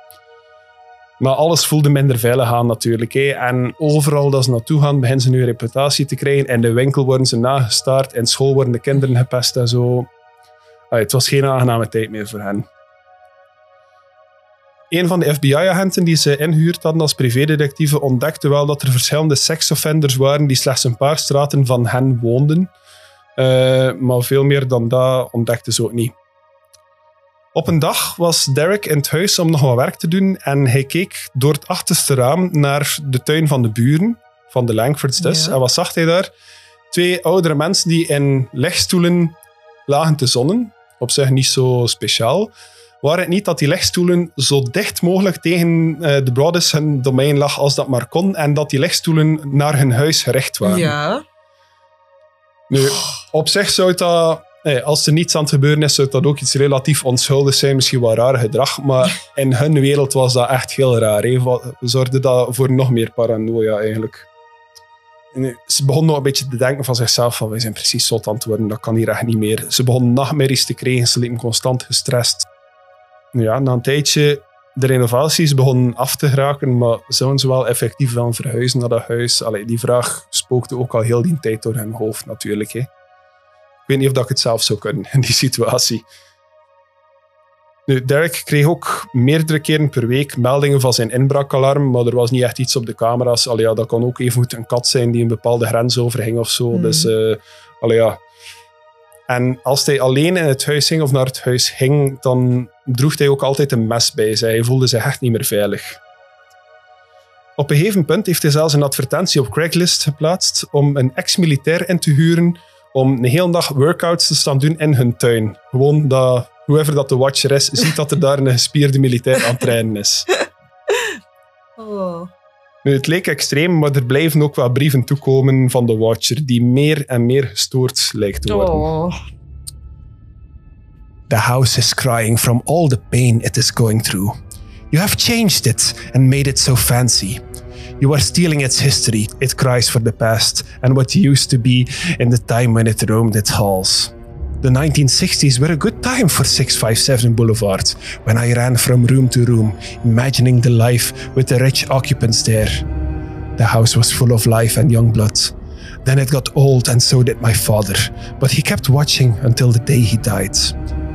Maar alles voelde minder veilig aan natuurlijk. En overal dat ze naartoe gaan, beginnen ze nu een reputatie te krijgen. In de winkel worden ze nagestaard. In school worden de kinderen gepest en zo. Het was geen aangename tijd meer voor hen. Een van de FBI-agenten die ze inhuurd hadden als privédetectieve ontdekte wel dat er verschillende seksoffenders waren die slechts een paar straten van hen woonden. Eh, maar veel meer dan dat ontdekte ze ook niet. Op een dag was Derek in het huis om nog wat werk te doen en hij keek door het achterste raam naar de tuin van de buren, van de Langfords dus. Ja. En wat zag hij daar? Twee oudere mensen die in legstoelen lagen te zonnen. Op zich niet zo speciaal. Waar het niet dat die legstoelen zo dicht mogelijk tegen eh, de Broadus hun domein lag als dat maar kon en dat die legstoelen naar hun huis gericht waren. Ja. Nu, op zich zou dat, eh, als er niets aan het gebeuren is, zou dat ook iets relatief onschuldigs zijn. Misschien wel raar gedrag, maar *laughs* in hun wereld was dat echt heel raar. hè. Wat- Zorgde dat voor nog meer paranoia eigenlijk. En, eh, ze begonnen nog een beetje te denken van zichzelf van wij zijn precies zot aan het worden, dat kan hier echt niet meer. Ze begonnen nachtmerries te krijgen, ze liepen constant gestrest. Ja, na een tijdje, de renovaties begonnen af te geraken, maar zouden ze wel effectief wel verhuizen naar dat huis? Allee, die vraag spookte ook al heel die tijd door hun hoofd natuurlijk. Hè. Ik weet niet of dat ik het zelf zou kunnen in die situatie. Nu, Derek kreeg ook meerdere keren per week meldingen van zijn inbraakalarm, maar er was niet echt iets op de camera's. Allee, ja, dat kan ook even goed een kat zijn die een bepaalde grens overging of zo. Hmm. Dus, eh, allee, ja. En als hij alleen in het huis ging of naar het huis ging, dan droeg hij ook altijd een mes bij zich. Hij voelde zich echt niet meer veilig. Op een gegeven punt heeft hij zelfs een advertentie op Craigslist geplaatst om een ex-militair in te huren om een hele dag workouts te staan doen in hun tuin. Gewoon dat whoever dat de watcher is, ziet dat er daar een gespierde militair aan het trainen is. *laughs* Oh. Nu, het leek extreem, maar er blijven ook wel brieven toekomen van de watcher die meer en meer gestoord lijkt te worden. Oh. The house is crying from all the pain it is going through. You have changed it and made it so fancy. You are stealing its history. It cries for the past and what used to be in the time when it roamed its halls. The 1960s were a good time for 657 Boulevard when I ran from room to room, imagining the life with the rich occupants there. The house was full of life and young blood. Then it got old, and so did my father. But he kept watching until the day he died.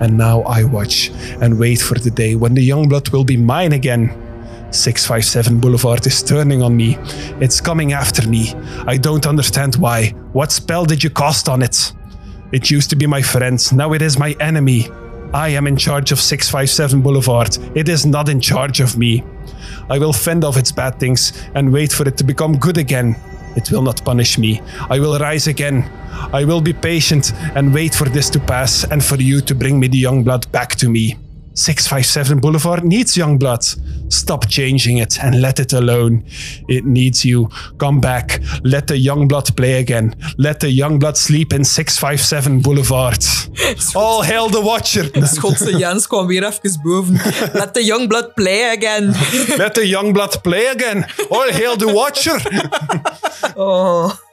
And now I watch and wait for the day when the young blood will be mine again. 657 Boulevard is turning on me. It's coming after me. I don't understand why. What spell did you cast on it? It used to be my friend, now it is my enemy. I am in charge of 657 Boulevard. It is not in charge of me. I will fend off its bad things and wait for it to become good again. It will not punish me. I will rise again. I will be patient and wait for this to pass and for you to bring me the young blood back to me. 657 Boulevard needs young blood. Stop changing it and let it alone. It needs you. Come back. Let the young blood play again. Let the young blood sleep in 657 Boulevard. *laughs* All hail the Watcher. *laughs* Schotse Jens kwam weer even boven. Let the young blood play again. Let the young blood play again. All hail the Watcher. *laughs* Oh.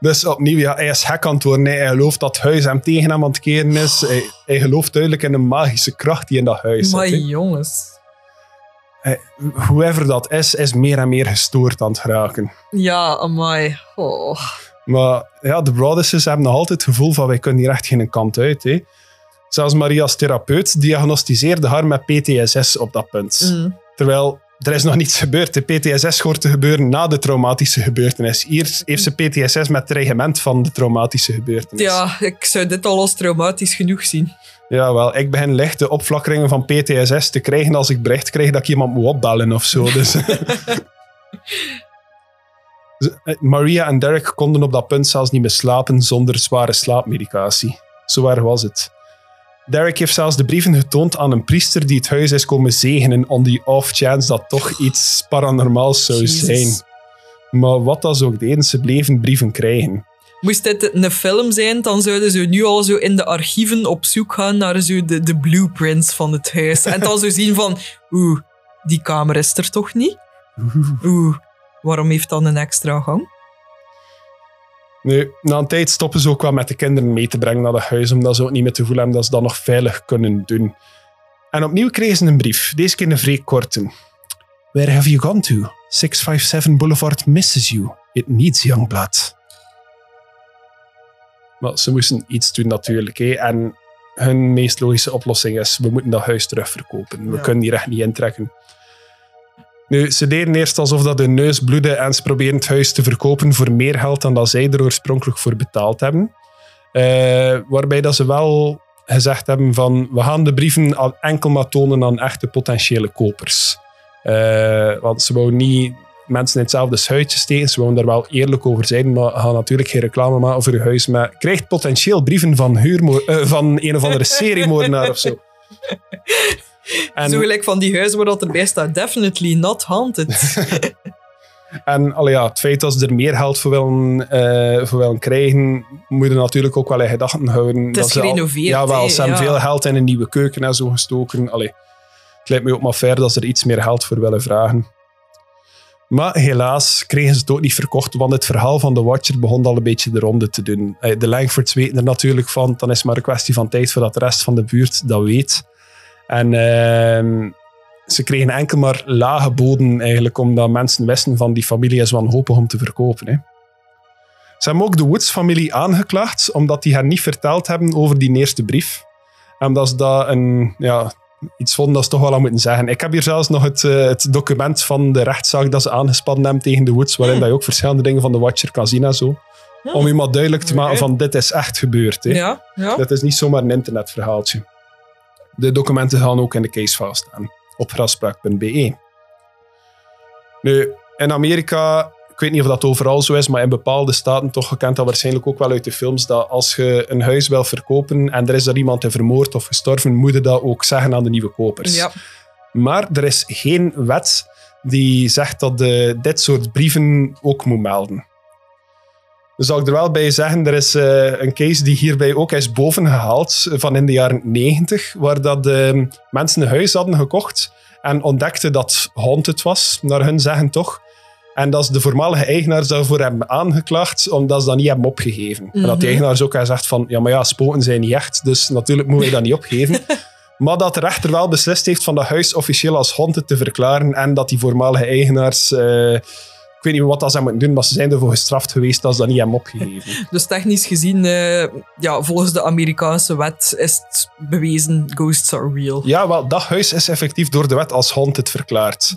Dus opnieuw, ja, hij is gek aan het worden. Hij gelooft dat het huis hem tegen hem aan het keren is. Hij, hij gelooft duidelijk in een magische kracht die in dat huis Maar zit. hè. jongens. Hij- Whoever dat is, is meer en meer gestoord aan het geraken. Ja, amai. Oh. Maar ja, de Brothers hebben nog altijd het gevoel van wij kunnen hier echt geen kant uit. Hè. Zelfs Maria's therapeut diagnosticeerde haar met PTSS op dat punt. Mm. Terwijl er is nog niets gebeurd. De PTSS hoort te gebeuren na de traumatische gebeurtenis. Hier heeft ze PTSS met het regiment van de traumatische gebeurtenis. Ja, ik zou dit al als traumatisch genoeg zien. Ja, wel, ik begin lichte opflakkeringen van PTSS te krijgen als ik bericht krijg dat ik iemand moet opbellen of zo. Dus. *laughs* Eh, Maria en Derek konden op dat punt zelfs niet meer slapen zonder zware slaapmedicatie. Zo erg was het. Derek heeft zelfs de brieven getoond aan een priester die het huis is komen zegenen on the off chance dat toch iets paranormaals zou Jezus. zijn. Maar wat ze ook deden, ze bleven brieven krijgen. Moest dit een film zijn, dan zouden ze nu al zo in de archieven op zoek gaan naar zo de, de blueprints van het huis. En dan zo zien van, oeh, die kamer is er toch niet? Oeh, waarom heeft dan een extra gang? Nu, na een tijd stoppen ze ook wel met de kinderen mee te brengen naar het huis, omdat ze ook niet meer te voelen hebben dat ze dat nog veilig kunnen doen. En opnieuw kregen ze een brief, deze keer een vrij korte. Where have you gone to? 657 Boulevard misses you. It needs Youngblood. Maar ze moesten iets doen natuurlijk. Hè. En hun meest logische oplossing is, we moeten dat huis terugverkopen. We Ja. kunnen hier echt niet intrekken. Nu, ze deden eerst alsof dat hun neus bloedde en ze probeerden het huis te verkopen voor meer geld dan dat zij er oorspronkelijk voor betaald hebben. Eh, waarbij dat ze wel gezegd hebben van we gaan de brieven al enkel maar tonen aan echte potentiële kopers. Eh, want ze wouden niet mensen in hetzelfde schuitje steken, ze wouden daar wel eerlijk over zijn, maar gaan natuurlijk geen reclame maken voor je huis. Maar krijgt potentieel brieven van, eh, van een of andere *laughs* seriemoordenaar of zo. En- Zo gelijk van die huizen waar dat erbij staat, definitely not haunted. *laughs* En allee, ja, het feit dat ze er meer geld voor willen, eh, voor willen krijgen, moet je natuurlijk ook wel in gedachten houden. Het is dat al- gerenoveerd, Ja, wel, hè, ze hebben ja. veel geld in een nieuwe keuken en zo gestoken. Allee, het lijkt me ook maar fair dat ze er iets meer geld voor willen vragen. Maar helaas kregen ze het ook niet verkocht, want het verhaal van de Watcher begon al een beetje de ronde te doen. Eh, De Langfords weten er natuurlijk van, dan is het maar een kwestie van tijd voordat de rest van de buurt dat weet. En ehm, ze kregen enkel maar lage boden eigenlijk, omdat mensen wisten van die familie is wanhopig om te verkopen. Hè. Ze hebben ook de Woods-familie aangeklaagd, omdat die hen niet verteld hebben over die eerste brief. En dat ze dat een, ja, iets vonden dat ze toch wel aan moeten zeggen. Ik heb hier zelfs nog het, eh, het document van de rechtszaak dat ze aangespannen hebben tegen de Woods, waarin dat je ook verschillende dingen van de Watcher kan zien en zo. Om je maar duidelijk te maken van dit is echt gebeurd. Hè. Ja, ja. Dat is niet zomaar een internetverhaaltje. De documenten gaan ook in de casefile staan op graspraak.be. Nu, in Amerika, ik weet niet of dat overal zo is, maar in bepaalde staten toch gekend dat waarschijnlijk ook wel uit de films, dat als je een huis wil verkopen en er is daar iemand in vermoord of gestorven, moet je dat ook zeggen aan de nieuwe kopers. ja. Maar er is geen wet die zegt dat de, dit soort brieven ook moet melden. Dus zal ik er wel bij zeggen, er is eh, een case die hierbij ook is bovengehaald eh, van in de jaren 90, waar dat eh, mensen een huis hadden gekocht en ontdekten dat haunted was, naar hun zeggen toch. En dat de voormalige eigenaars daarvoor hebben aangeklaagd, omdat ze dat niet hebben opgegeven. En dat de Mhm. eigenaars ook hebben gezegd van, ja, maar ja, spoken zijn niet echt, dus natuurlijk moeten wij dat niet opgeven. *laughs* Maar dat de rechter wel beslist heeft van dat huis officieel als haunted te verklaren en dat die voormalige eigenaars... eh, weet niet wat dat ze moeten doen, maar ze zijn ervoor gestraft geweest dat ze dat niet hebben opgegeven. *laughs* Dus technisch gezien, eh, ja, volgens de Amerikaanse wet is het bewezen ghosts are real. Ja, wel, dat huis is effectief door de wet als haunted verklaard.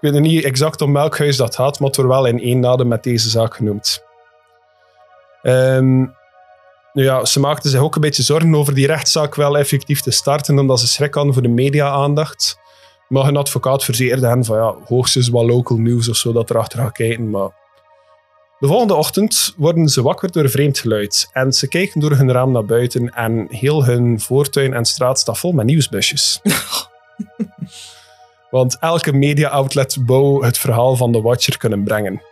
Ik weet niet exact om welk huis dat gaat, maar het wordt wel in één adem met deze zaak genoemd. Ehm, nu ja, ze maakten zich ook een beetje zorgen over die rechtszaak wel effectief te starten, omdat ze schrik hadden voor de media-aandacht. Maar een advocaat verzekerde hen van ja, hoogstens wat local news of zo dat erachter gaat kijken. Maar de volgende ochtend worden ze wakker door vreemd geluid. En ze kijken door hun raam naar buiten en heel hun voortuin en straat staat vol met nieuwsbusjes. *laughs* Want elke media-outlet wou het verhaal van de Watcher kunnen brengen.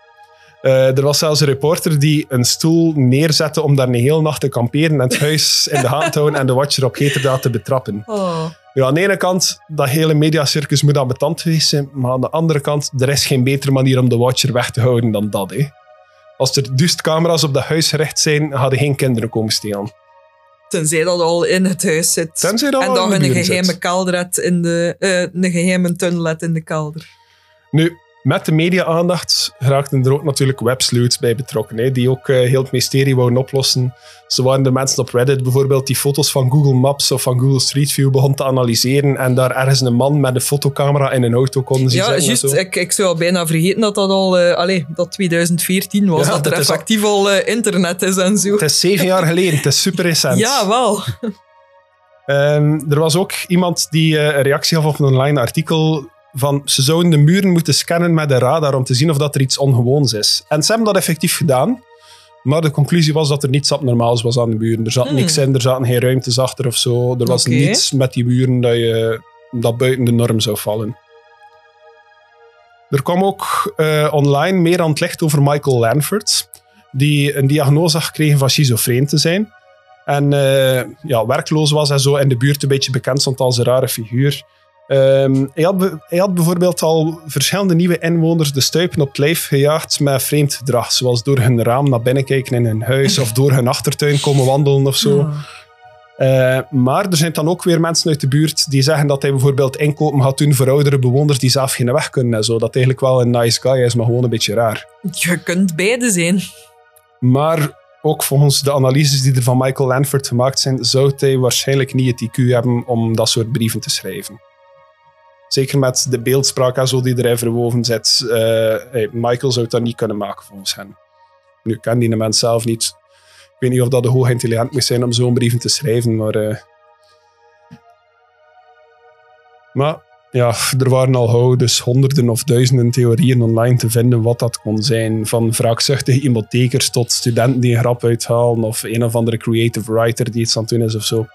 Eh, er was zelfs een reporter die een stoel neerzette om daar een hele nacht te kamperen en het huis in de hand te houden en de Watcher op heterdaad te betrappen. Oh. Ja, aan de ene kant, dat hele mediacircus moet ambetant geweest zijn, maar aan de andere kant, er is geen betere manier om de Watcher weg te houden dan dat. Hè. Als er duist camera's op dat huis gericht zijn, hadden geen kinderen komen stelen. Tenzij dat al in het huis zit. Tenzij dat en dan een geheime zit. in de... eh, een geheime tunnel in de kelder. Nu, met de media-aandacht raakten er ook natuurlijk websleuths bij betrokken, hè, die ook eh, heel het mysterie wouden oplossen. Zo waren er mensen op Reddit bijvoorbeeld die foto's van Google Maps of van Google Street View begonnen te analyseren en daar ergens een man met een fotocamera in een auto konden zien Ja, juist. Ik, ik zou al bijna vergeten dat dat al... eh allee, dat 2014 was. Ja, dat er dat is al- effectief al eh, internet is en zo. Het is zeven jaar geleden, het is super recent. Ja, wel. Ehm, er was ook iemand die een reactie gaf op een online artikel van ze zouden de muren moeten scannen met een radar om te zien of dat er iets ongewoons is. En ze hebben dat effectief gedaan. Maar de conclusie was dat er niets abnormaals was aan de muren. Er zat Hmm. niks in, er zaten geen ruimtes achter of zo. Er was niets met die muren dat, je, dat buiten de norm zou vallen. Er kwam ook eh, online meer aan het licht over Michael Lanford, die een diagnose had gekregen van schizofreen te zijn. En eh, ja, werkloos was en zo in de buurt een beetje bekend stond als een rare figuur. Ehm, hij, had hij had bijvoorbeeld al verschillende nieuwe inwoners de stuipen op het lijf gejaagd met vreemd gedrag. Zoals door hun raam naar binnen kijken in hun huis of door hun achtertuin komen wandelen of zo. Eh, maar er zijn dan ook weer mensen uit de buurt die zeggen dat hij bijvoorbeeld inkopen gaat doen voor oudere bewoners die zelf geen weg kunnen en zo. Dat eigenlijk wel een nice guy is, maar gewoon een beetje raar. Je kunt beide zijn. Maar ook volgens de analyses die er van Michael Lanford gemaakt zijn, zou hij waarschijnlijk niet het IQ hebben om dat soort brieven te schrijven. Zeker met de beeldspraak en zo die erin verwoven zit. eh, Michael zou dat niet kunnen maken volgens hen. Nu ken die mens zelf niet. Ik weet niet of dat de hoog intelligent moet zijn om zo'n brieven te schrijven, maar... eh, maar ja, er waren al gauw dus honderden of duizenden theorieën online te vinden wat dat kon zijn. Van wraakzuchtige hypothekers tot studenten die een grap uithalen of een of andere creative writer die iets aan het doen is of zo.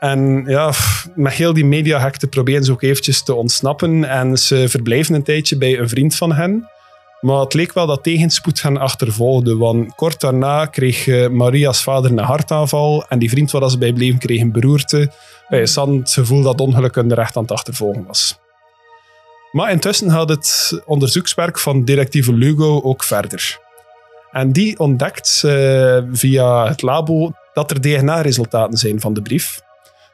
En ja, met heel die mediahekte proberen ze ook eventjes te ontsnappen en ze verblijven een tijdje bij een vriend van hen. Maar het leek wel dat tegenspoed hen achtervolgde, want kort daarna kreeg eh, Maria's vader een hartaanval en die vriend waar ze bij bleven kreeg een beroerte. Eh, Ze hadden het gevoel dat ongeluk hun recht aan het achtervolgen was. Maar intussen gaat het onderzoekswerk van directieve Lugo ook verder. En die ontdekt eh, via het labo dat er DNA-resultaten zijn van de brief.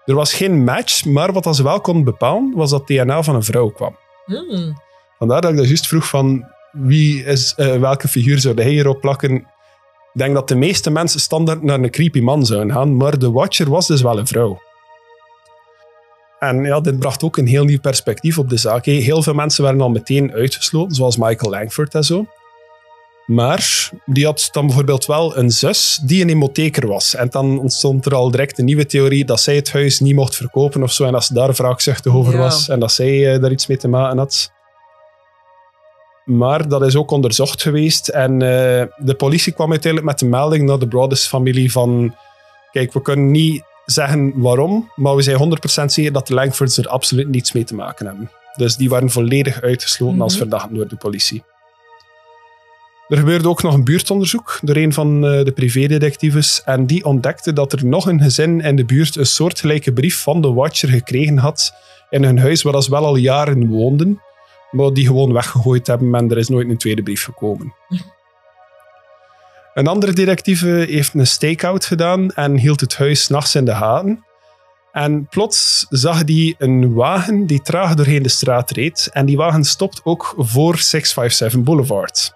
Er was geen match, maar wat ze wel konden bepalen, was dat DNA van een vrouw kwam. Hmm. Vandaar dat ik dat juist vroeg van wie is, eh, welke figuur zou hij hierop plakken. Ik denk dat de meeste mensen standaard naar een creepy man zouden gaan, maar de Watcher was dus wel een vrouw. En ja, dit bracht ook een heel nieuw perspectief op de zaak. Heel veel mensen werden al meteen uitgesloten, zoals Michael Langford en zo. Maar die had dan bijvoorbeeld wel een zus die een hypotheker was. En dan ontstond er al direct een nieuwe theorie dat zij het huis niet mocht verkopen of zo. En dat ze daar wraakzuchtig over Ja. was. En dat zij eh, daar iets mee te maken had. Maar dat is ook onderzocht geweest. En eh, de politie kwam uiteindelijk met de melding naar de Broadus-familie van... Kijk, we kunnen niet zeggen waarom, maar we zijn 100% zeker dat de Langfords er absoluut niets mee te maken hebben. Dus die waren volledig uitgesloten als Mhm. verdachten door de politie. Er gebeurde ook nog een buurtonderzoek door een van eh, de privédetectives en die ontdekte dat er nog een gezin in de buurt een soortgelijke brief van de Watcher gekregen had in hun huis waar ze wel al jaren woonden, maar die gewoon weggegooid hebben en er is nooit een tweede brief gekomen. Een andere detectieve heeft een stakeout gedaan en hield het huis nachts in de gaten. En plots zag hij een wagen die traag doorheen de straat reed. En die wagen stopt ook voor 657 Boulevard.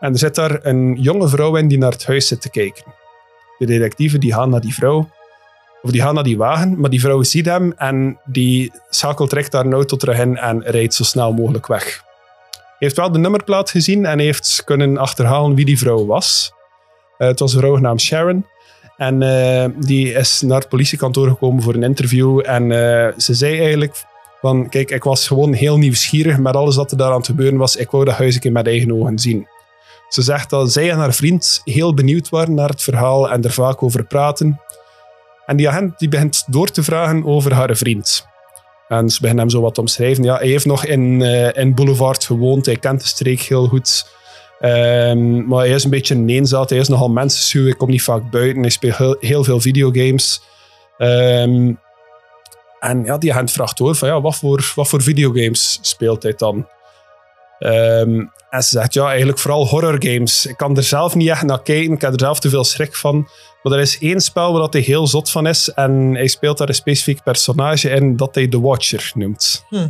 En er zit daar een jonge vrouw in die naar het huis zit te kijken. De detectieven die gaan naar die vrouw, of die gaan naar die wagen, maar die vrouw ziet hem en die schakelt direct haar auto terug in en rijdt zo snel mogelijk weg. Hij heeft wel de nummerplaat gezien en heeft kunnen achterhalen wie die vrouw was. Eh, het was een vrouw genaamd Sharon. En eh, die is naar het politiekantoor gekomen voor een interview. En eh, ze zei eigenlijk van, kijk, ik was gewoon heel nieuwsgierig met alles wat er daar aan het gebeuren was. Ik wou dat huis een keer met eigen ogen zien. Ze zegt dat zij en haar vriend heel benieuwd waren naar het verhaal en er vaak over praten. En die agent die begint door te vragen over haar vriend. En ze beginnen hem zo wat te omschrijven. Ja, hij heeft nog in, eh, in Boulevard gewoond. Hij kent de streek heel goed. Ehm, maar hij is een beetje een eenzaad. Hij is nogal mensenschuw. Hij komt niet vaak buiten. Hij speelt heel, heel veel videogames. Ehm, en ja, die agent vraagt door van ja, wat voor, wat voor videogames speelt hij dan? Ehm, en ze zegt ja, eigenlijk vooral horrorgames. Ik kan er zelf niet echt naar kijken. Ik heb er zelf te veel schrik van. Maar er is één spel waar dat hij heel zot van is. En hij speelt daar een specifiek personage in dat hij The Watcher noemt. Hm.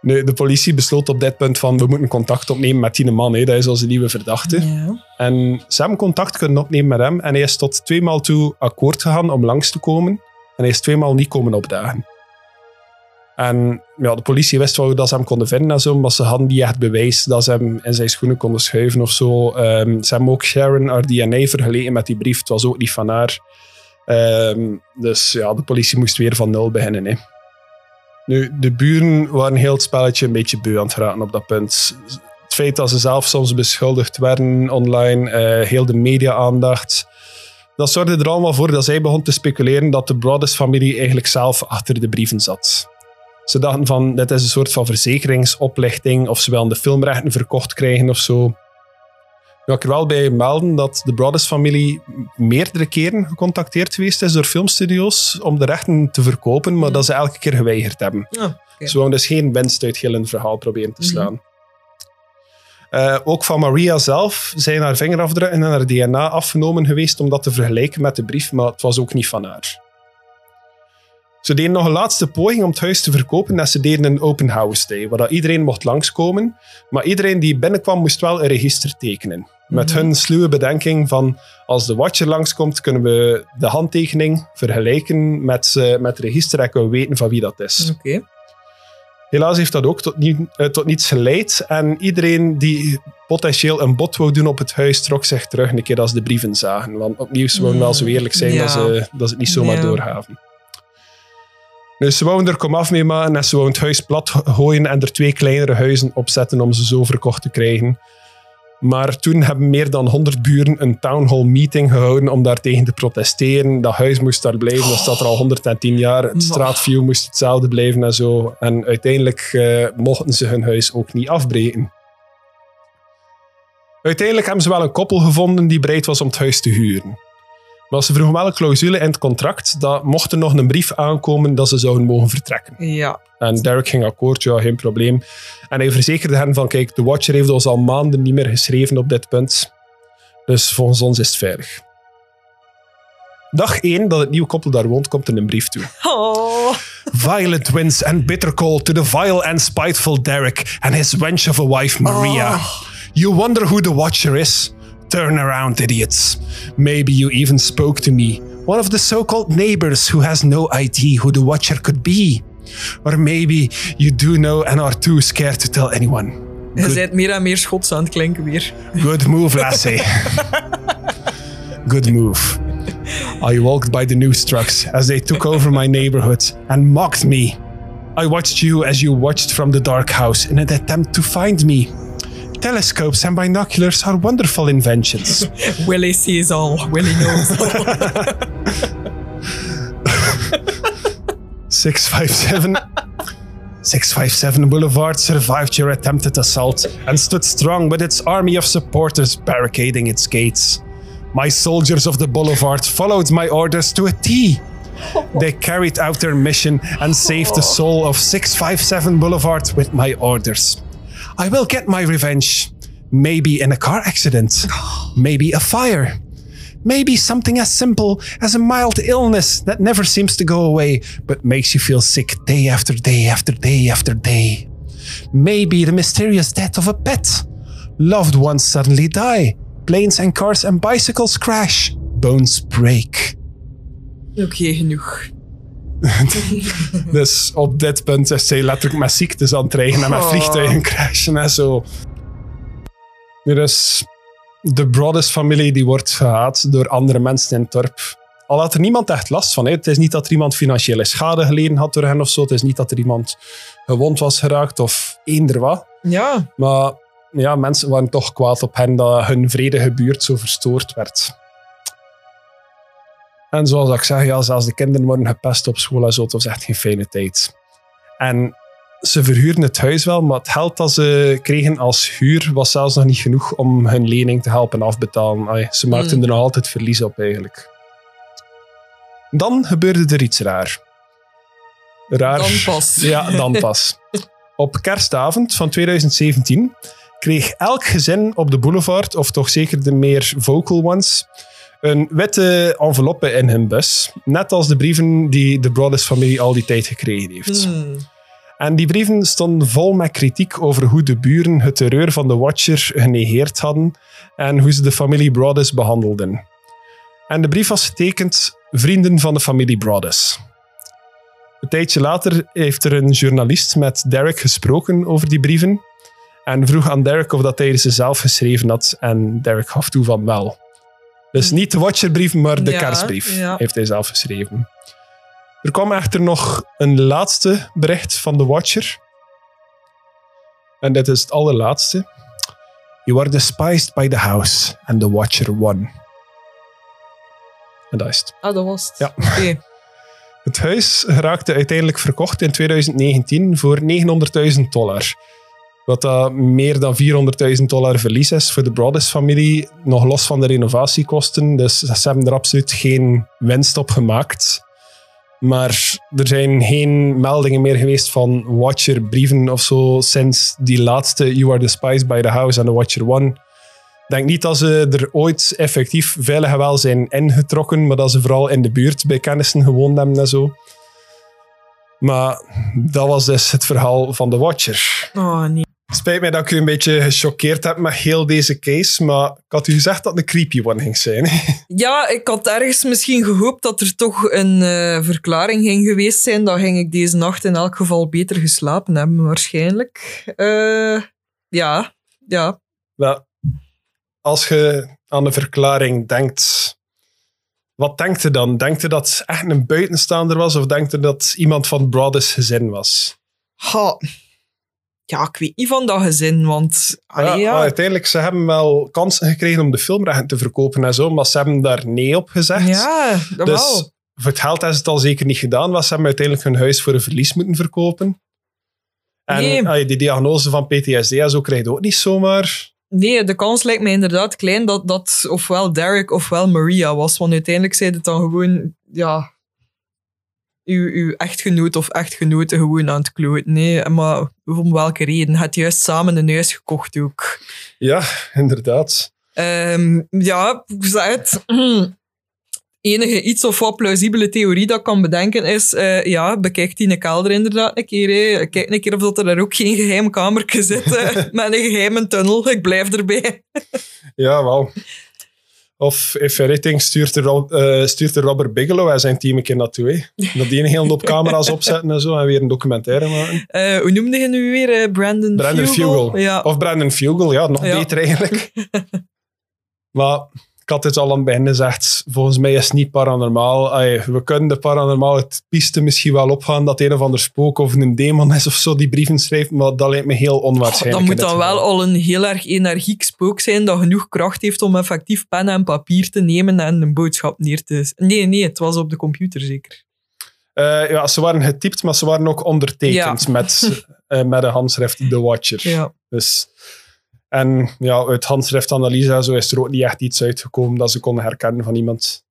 Nu, de politie besloot op dit punt van we moeten contact opnemen met die man. Hè. Dat is onze nieuwe verdachte. Ja. En ze hebben contact kunnen opnemen met hem. En hij is tot tweemaal toe akkoord gegaan om langs te komen. En hij is tweemaal niet komen opdagen. En ja, de politie wist wel dat ze hem konden vinden maar ze hadden niet echt bewijs dat ze hem in zijn schoenen konden schuiven of zo. Ehm, ze hebben ook Sharon haar DNA vergeleken met die brief. Het was ook niet van haar. Ehm, dus ja, de politie moest weer van nul beginnen. Hè. Nu, de buren waren heel het spelletje een beetje beu aan het raken op dat punt. Het feit dat ze zelf soms beschuldigd werden online, eh, heel de media-aandacht. Dat zorgde er allemaal voor dat zij begon te speculeren dat de Broaddus-familie eigenlijk zelf achter de brieven zat. Ze dachten van, dit is een soort van verzekeringsoplichting, of ze willen de filmrechten verkocht krijgen of zo. Nu wil ik er wel bij melden dat de Broaddus-familie meerdere keren gecontacteerd geweest is door filmstudio's om de rechten te verkopen, maar dat ze elke keer geweigerd hebben. Ah, oké. Ze wouden dus geen winst uit heel verhaal proberen te slaan. Eh, ook van Maria zelf zijn haar vingerafdrukken en haar DNA afgenomen geweest om dat te vergelijken met de brief, maar het was ook niet van haar. Ze deden nog een laatste poging om het huis te verkopen en ze deden een open house day, waar iedereen mocht langskomen. Maar iedereen die binnenkwam moest wel een register tekenen. Met hun sluwe bedenking van als de watcher langskomt, kunnen we de handtekening vergelijken met, met het register en kunnen we weten van wie dat is. Oké. Helaas heeft dat ook tot, nie- eh, tot niets geleid. En iedereen die potentieel een bod wou doen op het huis, trok zich terug een keer als de brieven zagen. Want opnieuw, ze wel zo eerlijk zijn Ja. dat, ze, dat ze het niet zomaar Ja. doorgaven. Dus ze wouden er komaf mee maken en ze wouden het huis plat gooien en er twee kleinere huizen opzetten om ze zo verkocht te krijgen. Maar toen hebben meer dan 100 buren een town hall meeting gehouden om daartegen te protesteren. Dat huis moest daar blijven, dat staat er al 110 jaar. Het straatview moest hetzelfde blijven en zo. En uiteindelijk eh, mochten ze hun huis ook niet afbreken. Uiteindelijk hebben ze wel een koppel gevonden die bereid was om het huis te huren. Maar ze vroegen wel een clausule in het contract dat mocht er nog een brief aankomen dat ze zouden mogen vertrekken. Ja. En Derek ging akkoord, ja, geen probleem. En hij verzekerde hen van, kijk, de Watcher heeft ons al maanden niet meer geschreven op dit punt. Dus volgens ons is het veilig. Dag 1 dat het nieuwe koppel daar woont, komt er een brief toe. *laughs* Oh. Violent winds and bitter cold to the vile and spiteful Derek and his wench of a wife Maria. You wonder who the Watcher is? Turn around, idiots. Maybe you even spoke to me, one of the so-called neighbors who has no idea who the Watcher could be. Or maybe you do know and are too scared to tell anyone. Je bent meer en meer Schots aan het klinken weer. Good move, *laughs* lassie. Good move. I walked by the news trucks as they took over my neighborhood and mocked me. I watched you as you watched from the dark house in an attempt to find me. Telescopes and binoculars are wonderful inventions. *laughs* Willy sees all. Willy knows all. 657 657 Boulevard survived your attempted assault and stood strong with its army of supporters barricading its gates. My soldiers of the Boulevard followed my orders to a T. They carried out their mission and saved the soul of 657 Boulevard with my orders. I will get my revenge. Maybe in a car accident. *gasps* Maybe a fire. Maybe something as simple as a mild illness that never seems to go away, but makes you feel sick day after day after day after day. Maybe the mysterious death of a pet. Loved ones suddenly die. Planes and cars and bicycles crash. Bones break. Oké, genoeg. *laughs* Dus op dit punt is zij letterlijk met ziektes aan het dreigen en met Oh. vliegtuigen crashen en zo. Nu dus, de Broaddus-familie die wordt gehaat door andere mensen in het dorp. Al had er niemand echt last van. Hè. Het is niet dat er iemand financiële schade geleden had door hen of zo. Het is niet dat er iemand gewond was geraakt of eender wat. Ja. Maar ja, mensen waren toch kwaad op hen dat hun vredige buurt zo verstoord werd. En zoals ik zeg, ja, zelfs de kinderen worden gepest op school en zo. Het was echt geen fijne tijd. En ze verhuurden het huis wel, maar het geld dat ze kregen als huur was zelfs nog niet genoeg om hun lening te helpen afbetalen. Ze maakten Hmm. er nog altijd verlies op eigenlijk. Dan gebeurde er iets raar. Raar. Dan pas. *laughs* Ja, dan pas. Op kerstavond van 2017 kreeg elk gezin op de boulevard, of toch zeker de meer vocal ones, een witte enveloppe in hun bus. Net als de brieven die de Broaddus-familie al die tijd gekregen heeft. Hmm. En die brieven stonden vol met kritiek over hoe de buren het terreur van de Watcher genegeerd hadden en hoe ze de familie Broaddus behandelden. En de brief was getekend Vrienden van de familie Broaddus. Een tijdje later heeft er een journalist met Derek gesproken over die brieven en vroeg aan Derek of dat hij ze zelf geschreven had en Derek gaf toe van wel. Dus niet de Watcherbrief, maar de Ja, kerstbrief ja. heeft hij zelf geschreven. Er kwam echter nog een laatste bericht van The Watcher. En dit is het allerlaatste. You are despised by the house, and the Watcher won. En dat is het. Ah, dat was het. Ja. Oké. Het huis raakte uiteindelijk verkocht in 2019 voor 900.000 dollar. Wat dat meer dan 400.000 dollar verlies is voor de Broaddus-familie, nog los van de renovatiekosten. Dus ze hebben er absoluut geen winst op gemaakt. Maar er zijn geen meldingen meer geweest van Watcher-brieven of zo sinds die laatste You Are Despised by the House en The Watcher One. Ik denk niet dat ze er ooit effectief veilig wel zijn ingetrokken, maar dat ze vooral in de buurt bij kennissen gewoond hebben en zo. Maar dat was dus het verhaal van The Watcher. Oh, nee. Spijt mij dat ik u een beetje gechoqueerd heb met heel deze case, maar ik had u gezegd dat het een creepy one ging zijn. Ja, ik had ergens misschien gehoopt dat er toch een eh, verklaring ging geweest zijn. Dan ging ik deze nacht in elk geval beter geslapen hebben, waarschijnlijk. Eh, ja, ja. Wel, als je aan de verklaring denkt, wat denkt u dan? Denkt u dat het echt een buitenstaander was of denkt u dat iemand van Broadus gezin was? Ha. Ja, ik weet niet van dat gezin, want... allee, Ja, uiteindelijk, ze hebben wel kansen gekregen om de filmrechten te verkopen en zo, maar ze hebben daar nee op gezegd. ja, dat dus wel. voor het geld hebben ze het al zeker niet gedaan, want ze hebben uiteindelijk hun huis voor een verlies moeten verkopen. En Nee. die diagnose van PTSD en zo krijg je ook niet zomaar. Nee, de kans lijkt mij inderdaad klein dat dat ofwel Derek ofwel Maria was. Want uiteindelijk zei het dan gewoon, ja, uw, uw echtgenoot of echtgenote gewoon aan het kloten. Nee, maar om welke reden? Het juist samen een huis gekocht ook. Ja, inderdaad. Ehm, ja, zeg het. Enige iets of wat plausibele theorie dat ik kan bedenken is, eh, ja, bekijk die een kelder inderdaad een keer. hè. Kijk een keer of dat er daar ook geen geheim kamertje zit eh, *laughs* met een geheime tunnel. Ik blijf erbij. Ja, wel. Of if anything, stuurt de, Rob- eh, stuurt de Robert Bigelow en zijn team een keer naartoe. Hè. *laughs* Dat die een hele hoop camera's opzetten en zo en weer een documentaire maken. Eh, hoe noemde je nu weer? eh, Brandon, Brandon Fugel. Ja. Of Brandon Fugel, ja, nog Ja. beter eigenlijk. *laughs* maar had het al aan het begin gezegd, volgens mij is het niet paranormaal. Ay, we kunnen de paranormale piste misschien wel opgaan dat een of ander spook of een demon is of zo die brieven schrijft, maar dat lijkt me heel onwaarschijnlijk. dat in moet dit dan geval. wel al een heel erg energiek spook zijn dat genoeg kracht heeft om effectief pen en papier te nemen en een boodschap neer te... Nee, nee, het was op de computer zeker. Eh, ja, ze waren getypt, maar ze waren ook ondertekend met, *laughs* eh, met een handschrift The Watcher. Ja. Dus, en ja, uit handschriftanalyse en zo is er ook niet echt iets uitgekomen dat ze konden herkennen van iemand.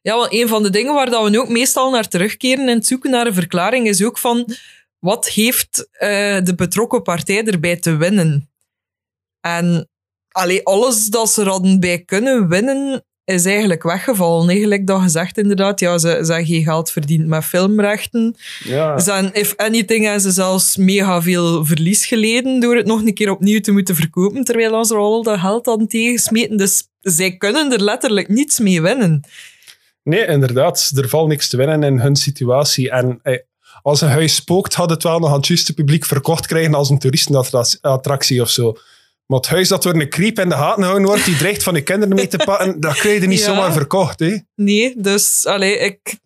Ja, want een van de dingen waar dat we ook meestal naar terugkeren in het zoeken naar een verklaring is ook van wat heeft eh, de betrokken partij erbij te winnen? En allee, alles dat ze er hadden bij kunnen winnen is eigenlijk weggevallen. Eigenlijk dat gezegd inderdaad, ja, ze, ze hebben geen geld verdiend met filmrechten. Ja, Ze hebben, if anything, hebben ze zelfs mega veel verlies geleden door het nog een keer opnieuw te moeten verkopen, terwijl ze er al dat geld hadden tegensmeten. Dus zij kunnen er letterlijk niets mee winnen. nee, inderdaad. Er valt niks te winnen in hun situatie. En eh, als een huis spookt, had het wel nog aan het juiste publiek verkocht krijgen als een toeristenattractie of zo. Maar het huis dat door een creep in de gaten gehouden wordt, die dreigt van de kinderen mee te pakken, dat krijg je niet *laughs* Ja. zomaar verkocht. Hè? Nee, dus allee, ik.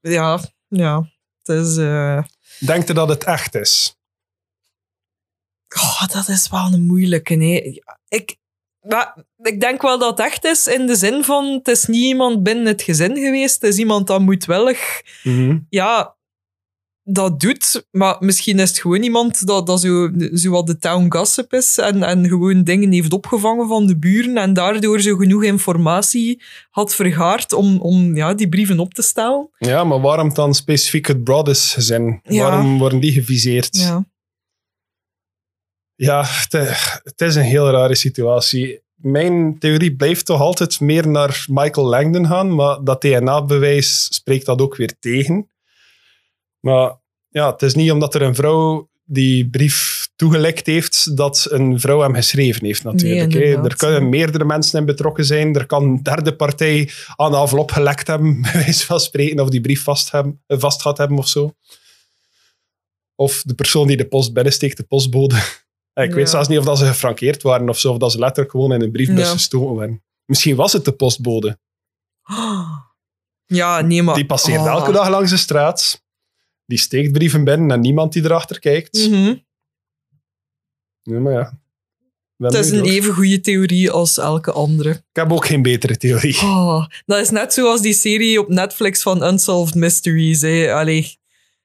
Ja, ja. Het is. eh, Denk je dat het echt is? oh, dat is wel een moeilijke. Nee. Ik, maar, ik denk wel dat het echt is in de zin van: het is niet iemand binnen het gezin geweest, het is iemand dat moedwillig. Ja, dat doet, maar misschien is het gewoon iemand dat, dat zo, zo wat de town gossip is en, en gewoon dingen heeft opgevangen van de buren en daardoor zo genoeg informatie had vergaard om, om ja, die brieven op te stellen. Ja, maar waarom dan specifiek het gezin? Ja. Waarom worden die geviseerd? Ja. Ja, het, het is een heel rare situatie. Mijn theorie blijft toch altijd meer naar Michael Langdon gaan, maar dat DNA-bewijs spreekt dat ook weer tegen. Maar ja, het is niet omdat er een vrouw die brief toegelekt heeft, dat een vrouw hem geschreven heeft natuurlijk. Nee, er kunnen meerdere mensen in betrokken zijn. Er kan een derde partij aan de envelop gelekt hebben, *laughs* bij wijze van spreken, of die brief vast, hebben, eh, vast gehad hebben of zo. Of de persoon die de post binnensteekt, de postbode. Ja, *laughs* Ik weet zelfs niet of dat ze gefrankeerd waren of zo, of dat ze letterlijk gewoon in een briefbus Ja. gestoken werden. Misschien was het de postbode. *gasps* Ja, nee, maar... Die passeert Oh. elke dag langs de straat. Die steekt brieven binnen en niemand die erachter kijkt. Ja, maar ja. Het is een even goede theorie als elke andere. Ik heb ook geen betere theorie. *laughs* Oh, dat is net zoals die serie op Netflix van Unsolved Mysteries. Hè. Allee.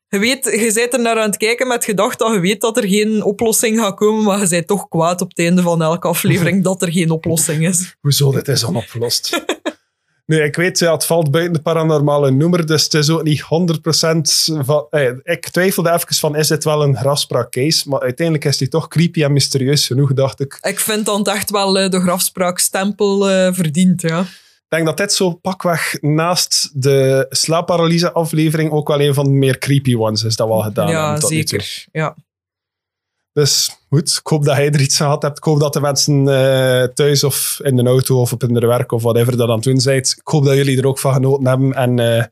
Je, weet, je bent er naar aan het kijken met gedacht dat je weet dat er geen oplossing gaat komen, maar je bent toch kwaad op het einde van elke aflevering *laughs* dat er geen oplossing is. Hoezo, dit is onopgelost. *laughs* nee, ik weet, ja, het valt buiten de paranormale noemer, dus het is ook niet 100% van... Eh, ik twijfelde even van, is dit wel een grafspraak case? Maar uiteindelijk is die toch creepy en mysterieus genoeg, dacht ik. Ik vind dat het echt wel eh, de grafspraakstempel eh verdient. Ja. Ik denk dat dit zo pakweg naast de slaapparalyse aflevering ook wel een van de meer creepy ones is dat we al gedaan ja, hebben tot nu zeker. Ja. Dus goed, ik hoop dat jij er iets aan gehad hebt. Ik hoop dat de mensen eh, thuis of in de auto of op hun werk of whatever dat aan het doen zijn. Ik hoop dat jullie er ook van genoten hebben en eh,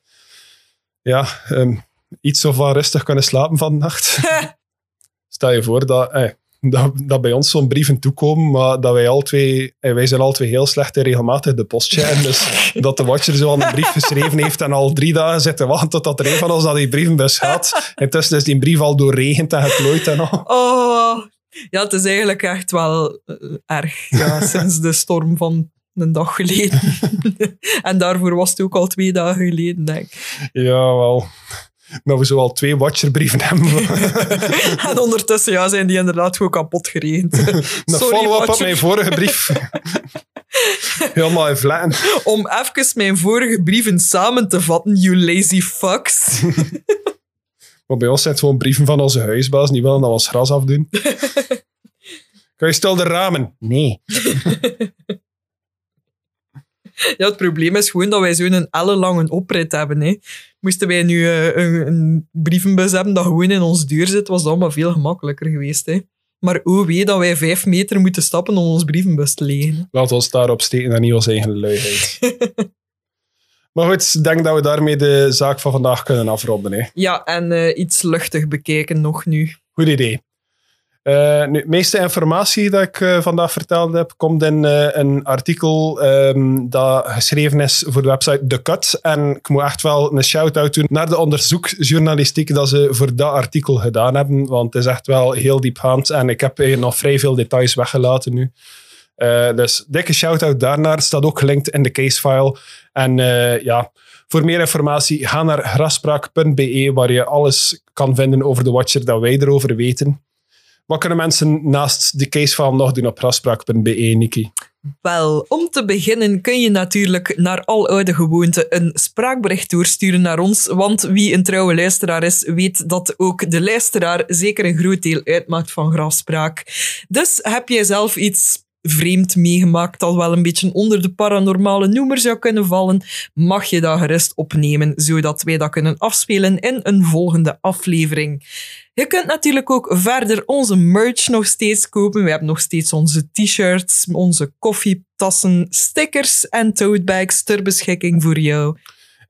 ja, ehm, iets of wat rustig kunnen slapen van de nacht. *laughs* Stel je voor dat, eh, dat, dat bij ons zo'n brieven toekomen, maar dat wij al twee, eh, wij zijn al twee heel slecht en regelmatig de post checken. Dus *laughs* dat de watcher zo een brief geschreven heeft en al drie dagen zit te wachten totdat er een van ons naar die brievenbus gaat. Intussen is die brief al doorregend en geplooid en al. Oh, ja, het is eigenlijk echt wel eh, erg. Ja, *laughs* sinds de storm van een dag geleden. *laughs* en daarvoor was het ook al twee dagen geleden, denk ik. Ja, wel. Dat we zo al twee watcherbrieven hebben. *laughs* En ondertussen ja, zijn die inderdaad gewoon kapot geregend. Een follow-up op mijn vorige brief. Helemaal in vlekken. Om even mijn vorige brieven samen te vatten, you lazy fucks. Maar bij ons zijn het gewoon brieven van onze huisbaas. Die willen dat we ons gras afdoen. *laughs* Kan je stil de ramen? Nee. *laughs* Ja, het probleem is gewoon dat wij zo'n ellenlange oprit hebben. Hè. Moesten wij nu eh, een, een brievenbus hebben dat gewoon in ons deur zit, was dat allemaal veel gemakkelijker geweest. Hè. Maar oh wee dat wij vijf meter moeten stappen om ons brievenbus te legen. Laten we ons daarop steken en niet onze eigen luiheid. *laughs* maar goed, ik denk dat we daarmee de zaak van vandaag kunnen afronden. Hè. Ja, en eh, iets luchtig bekijken nog nu. Goed idee. Eh, nu, de meeste informatie dat ik eh, vandaag verteld heb, komt in een artikel ehm, dat geschreven is voor de website The Cut. En ik moet echt wel een shout-out doen naar de onderzoekjournalistiek dat ze voor dat artikel gedaan hebben. Want het is echt wel heel diepgaand en ik heb nog vrij veel details weggelaten nu. Eh, dus dikke shout-out daarnaar. Staat ook gelinkt in de casefile. En eh, ja, voor meer informatie ga naar graspraak.be waar je alles kan vinden over de Watcher dat wij erover weten. Wat kunnen mensen naast de casefile nog doen op graspraak.be, Niki? Wel, om te beginnen kun je natuurlijk naar al oude gewoonte een spraakbericht doorsturen naar ons. Want wie een trouwe luisteraar is, weet dat ook de luisteraar zeker een groot deel uitmaakt van grafspraak. Dus heb jij zelf iets vreemd meegemaakt dat wel een beetje onder de paranormale noemer zou kunnen vallen, mag je dat gerust opnemen, zodat wij dat kunnen afspelen in een volgende aflevering. Je kunt natuurlijk ook verder onze merch nog steeds kopen. We hebben nog steeds onze t-shirts, onze koffietassen, stickers en totebags ter beschikking voor jou.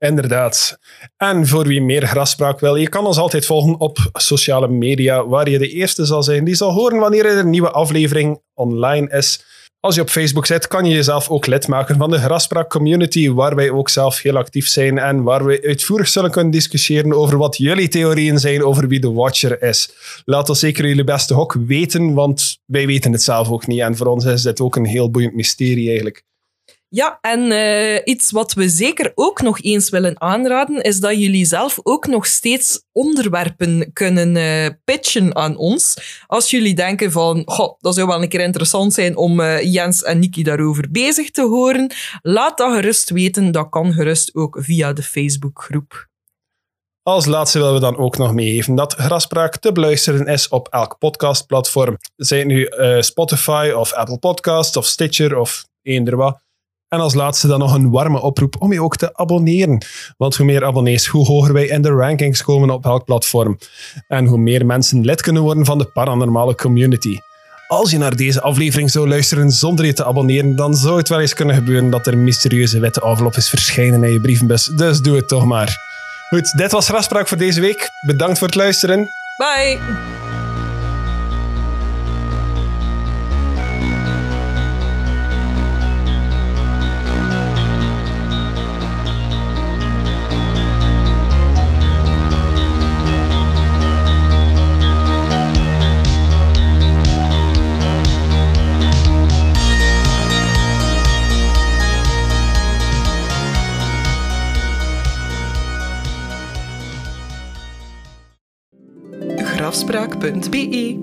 Inderdaad. En voor wie meer graspraak wil, je kan ons altijd volgen op sociale media, waar je de eerste zal zijn die zal horen wanneer er een nieuwe aflevering online is. Als je op Facebook zit, kan je jezelf ook lid maken van de Graspraak Community, waar wij ook zelf heel actief zijn en waar we uitvoerig zullen kunnen discussiëren over wat jullie theorieën zijn over wie de Watcher is. Laat ons zeker jullie beste hok weten, want wij weten het zelf ook niet. En voor ons is dit ook een heel boeiend mysterie eigenlijk. Ja, en eh, iets wat we zeker ook nog eens willen aanraden, is dat jullie zelf ook nog steeds onderwerpen kunnen eh, pitchen aan ons. Als jullie denken van, goh, dat zou wel een keer interessant zijn om eh, Jens en Niki daarover bezig te horen, laat dat gerust weten. Dat kan gerust ook via de Facebookgroep. Als laatste willen we dan ook nog meegeven dat Graspraak te beluisteren is op elk podcastplatform. Zij het nu Spotify of Apple Podcasts of Stitcher of eender wat. En als laatste dan nog een warme oproep om je ook te abonneren. Want hoe meer abonnees, hoe hoger wij in de rankings komen op elk platform. En hoe meer mensen lid kunnen worden van de paranormale community. Als je naar deze aflevering zou luisteren zonder je te abonneren, dan zou het wel eens kunnen gebeuren dat er mysterieuze witte envelopjes verschijnen in je brievenbus. Dus doe het toch maar. Goed, dit was Grafspraak voor deze week. Bedankt voor het luisteren. Bye! afspraak.be.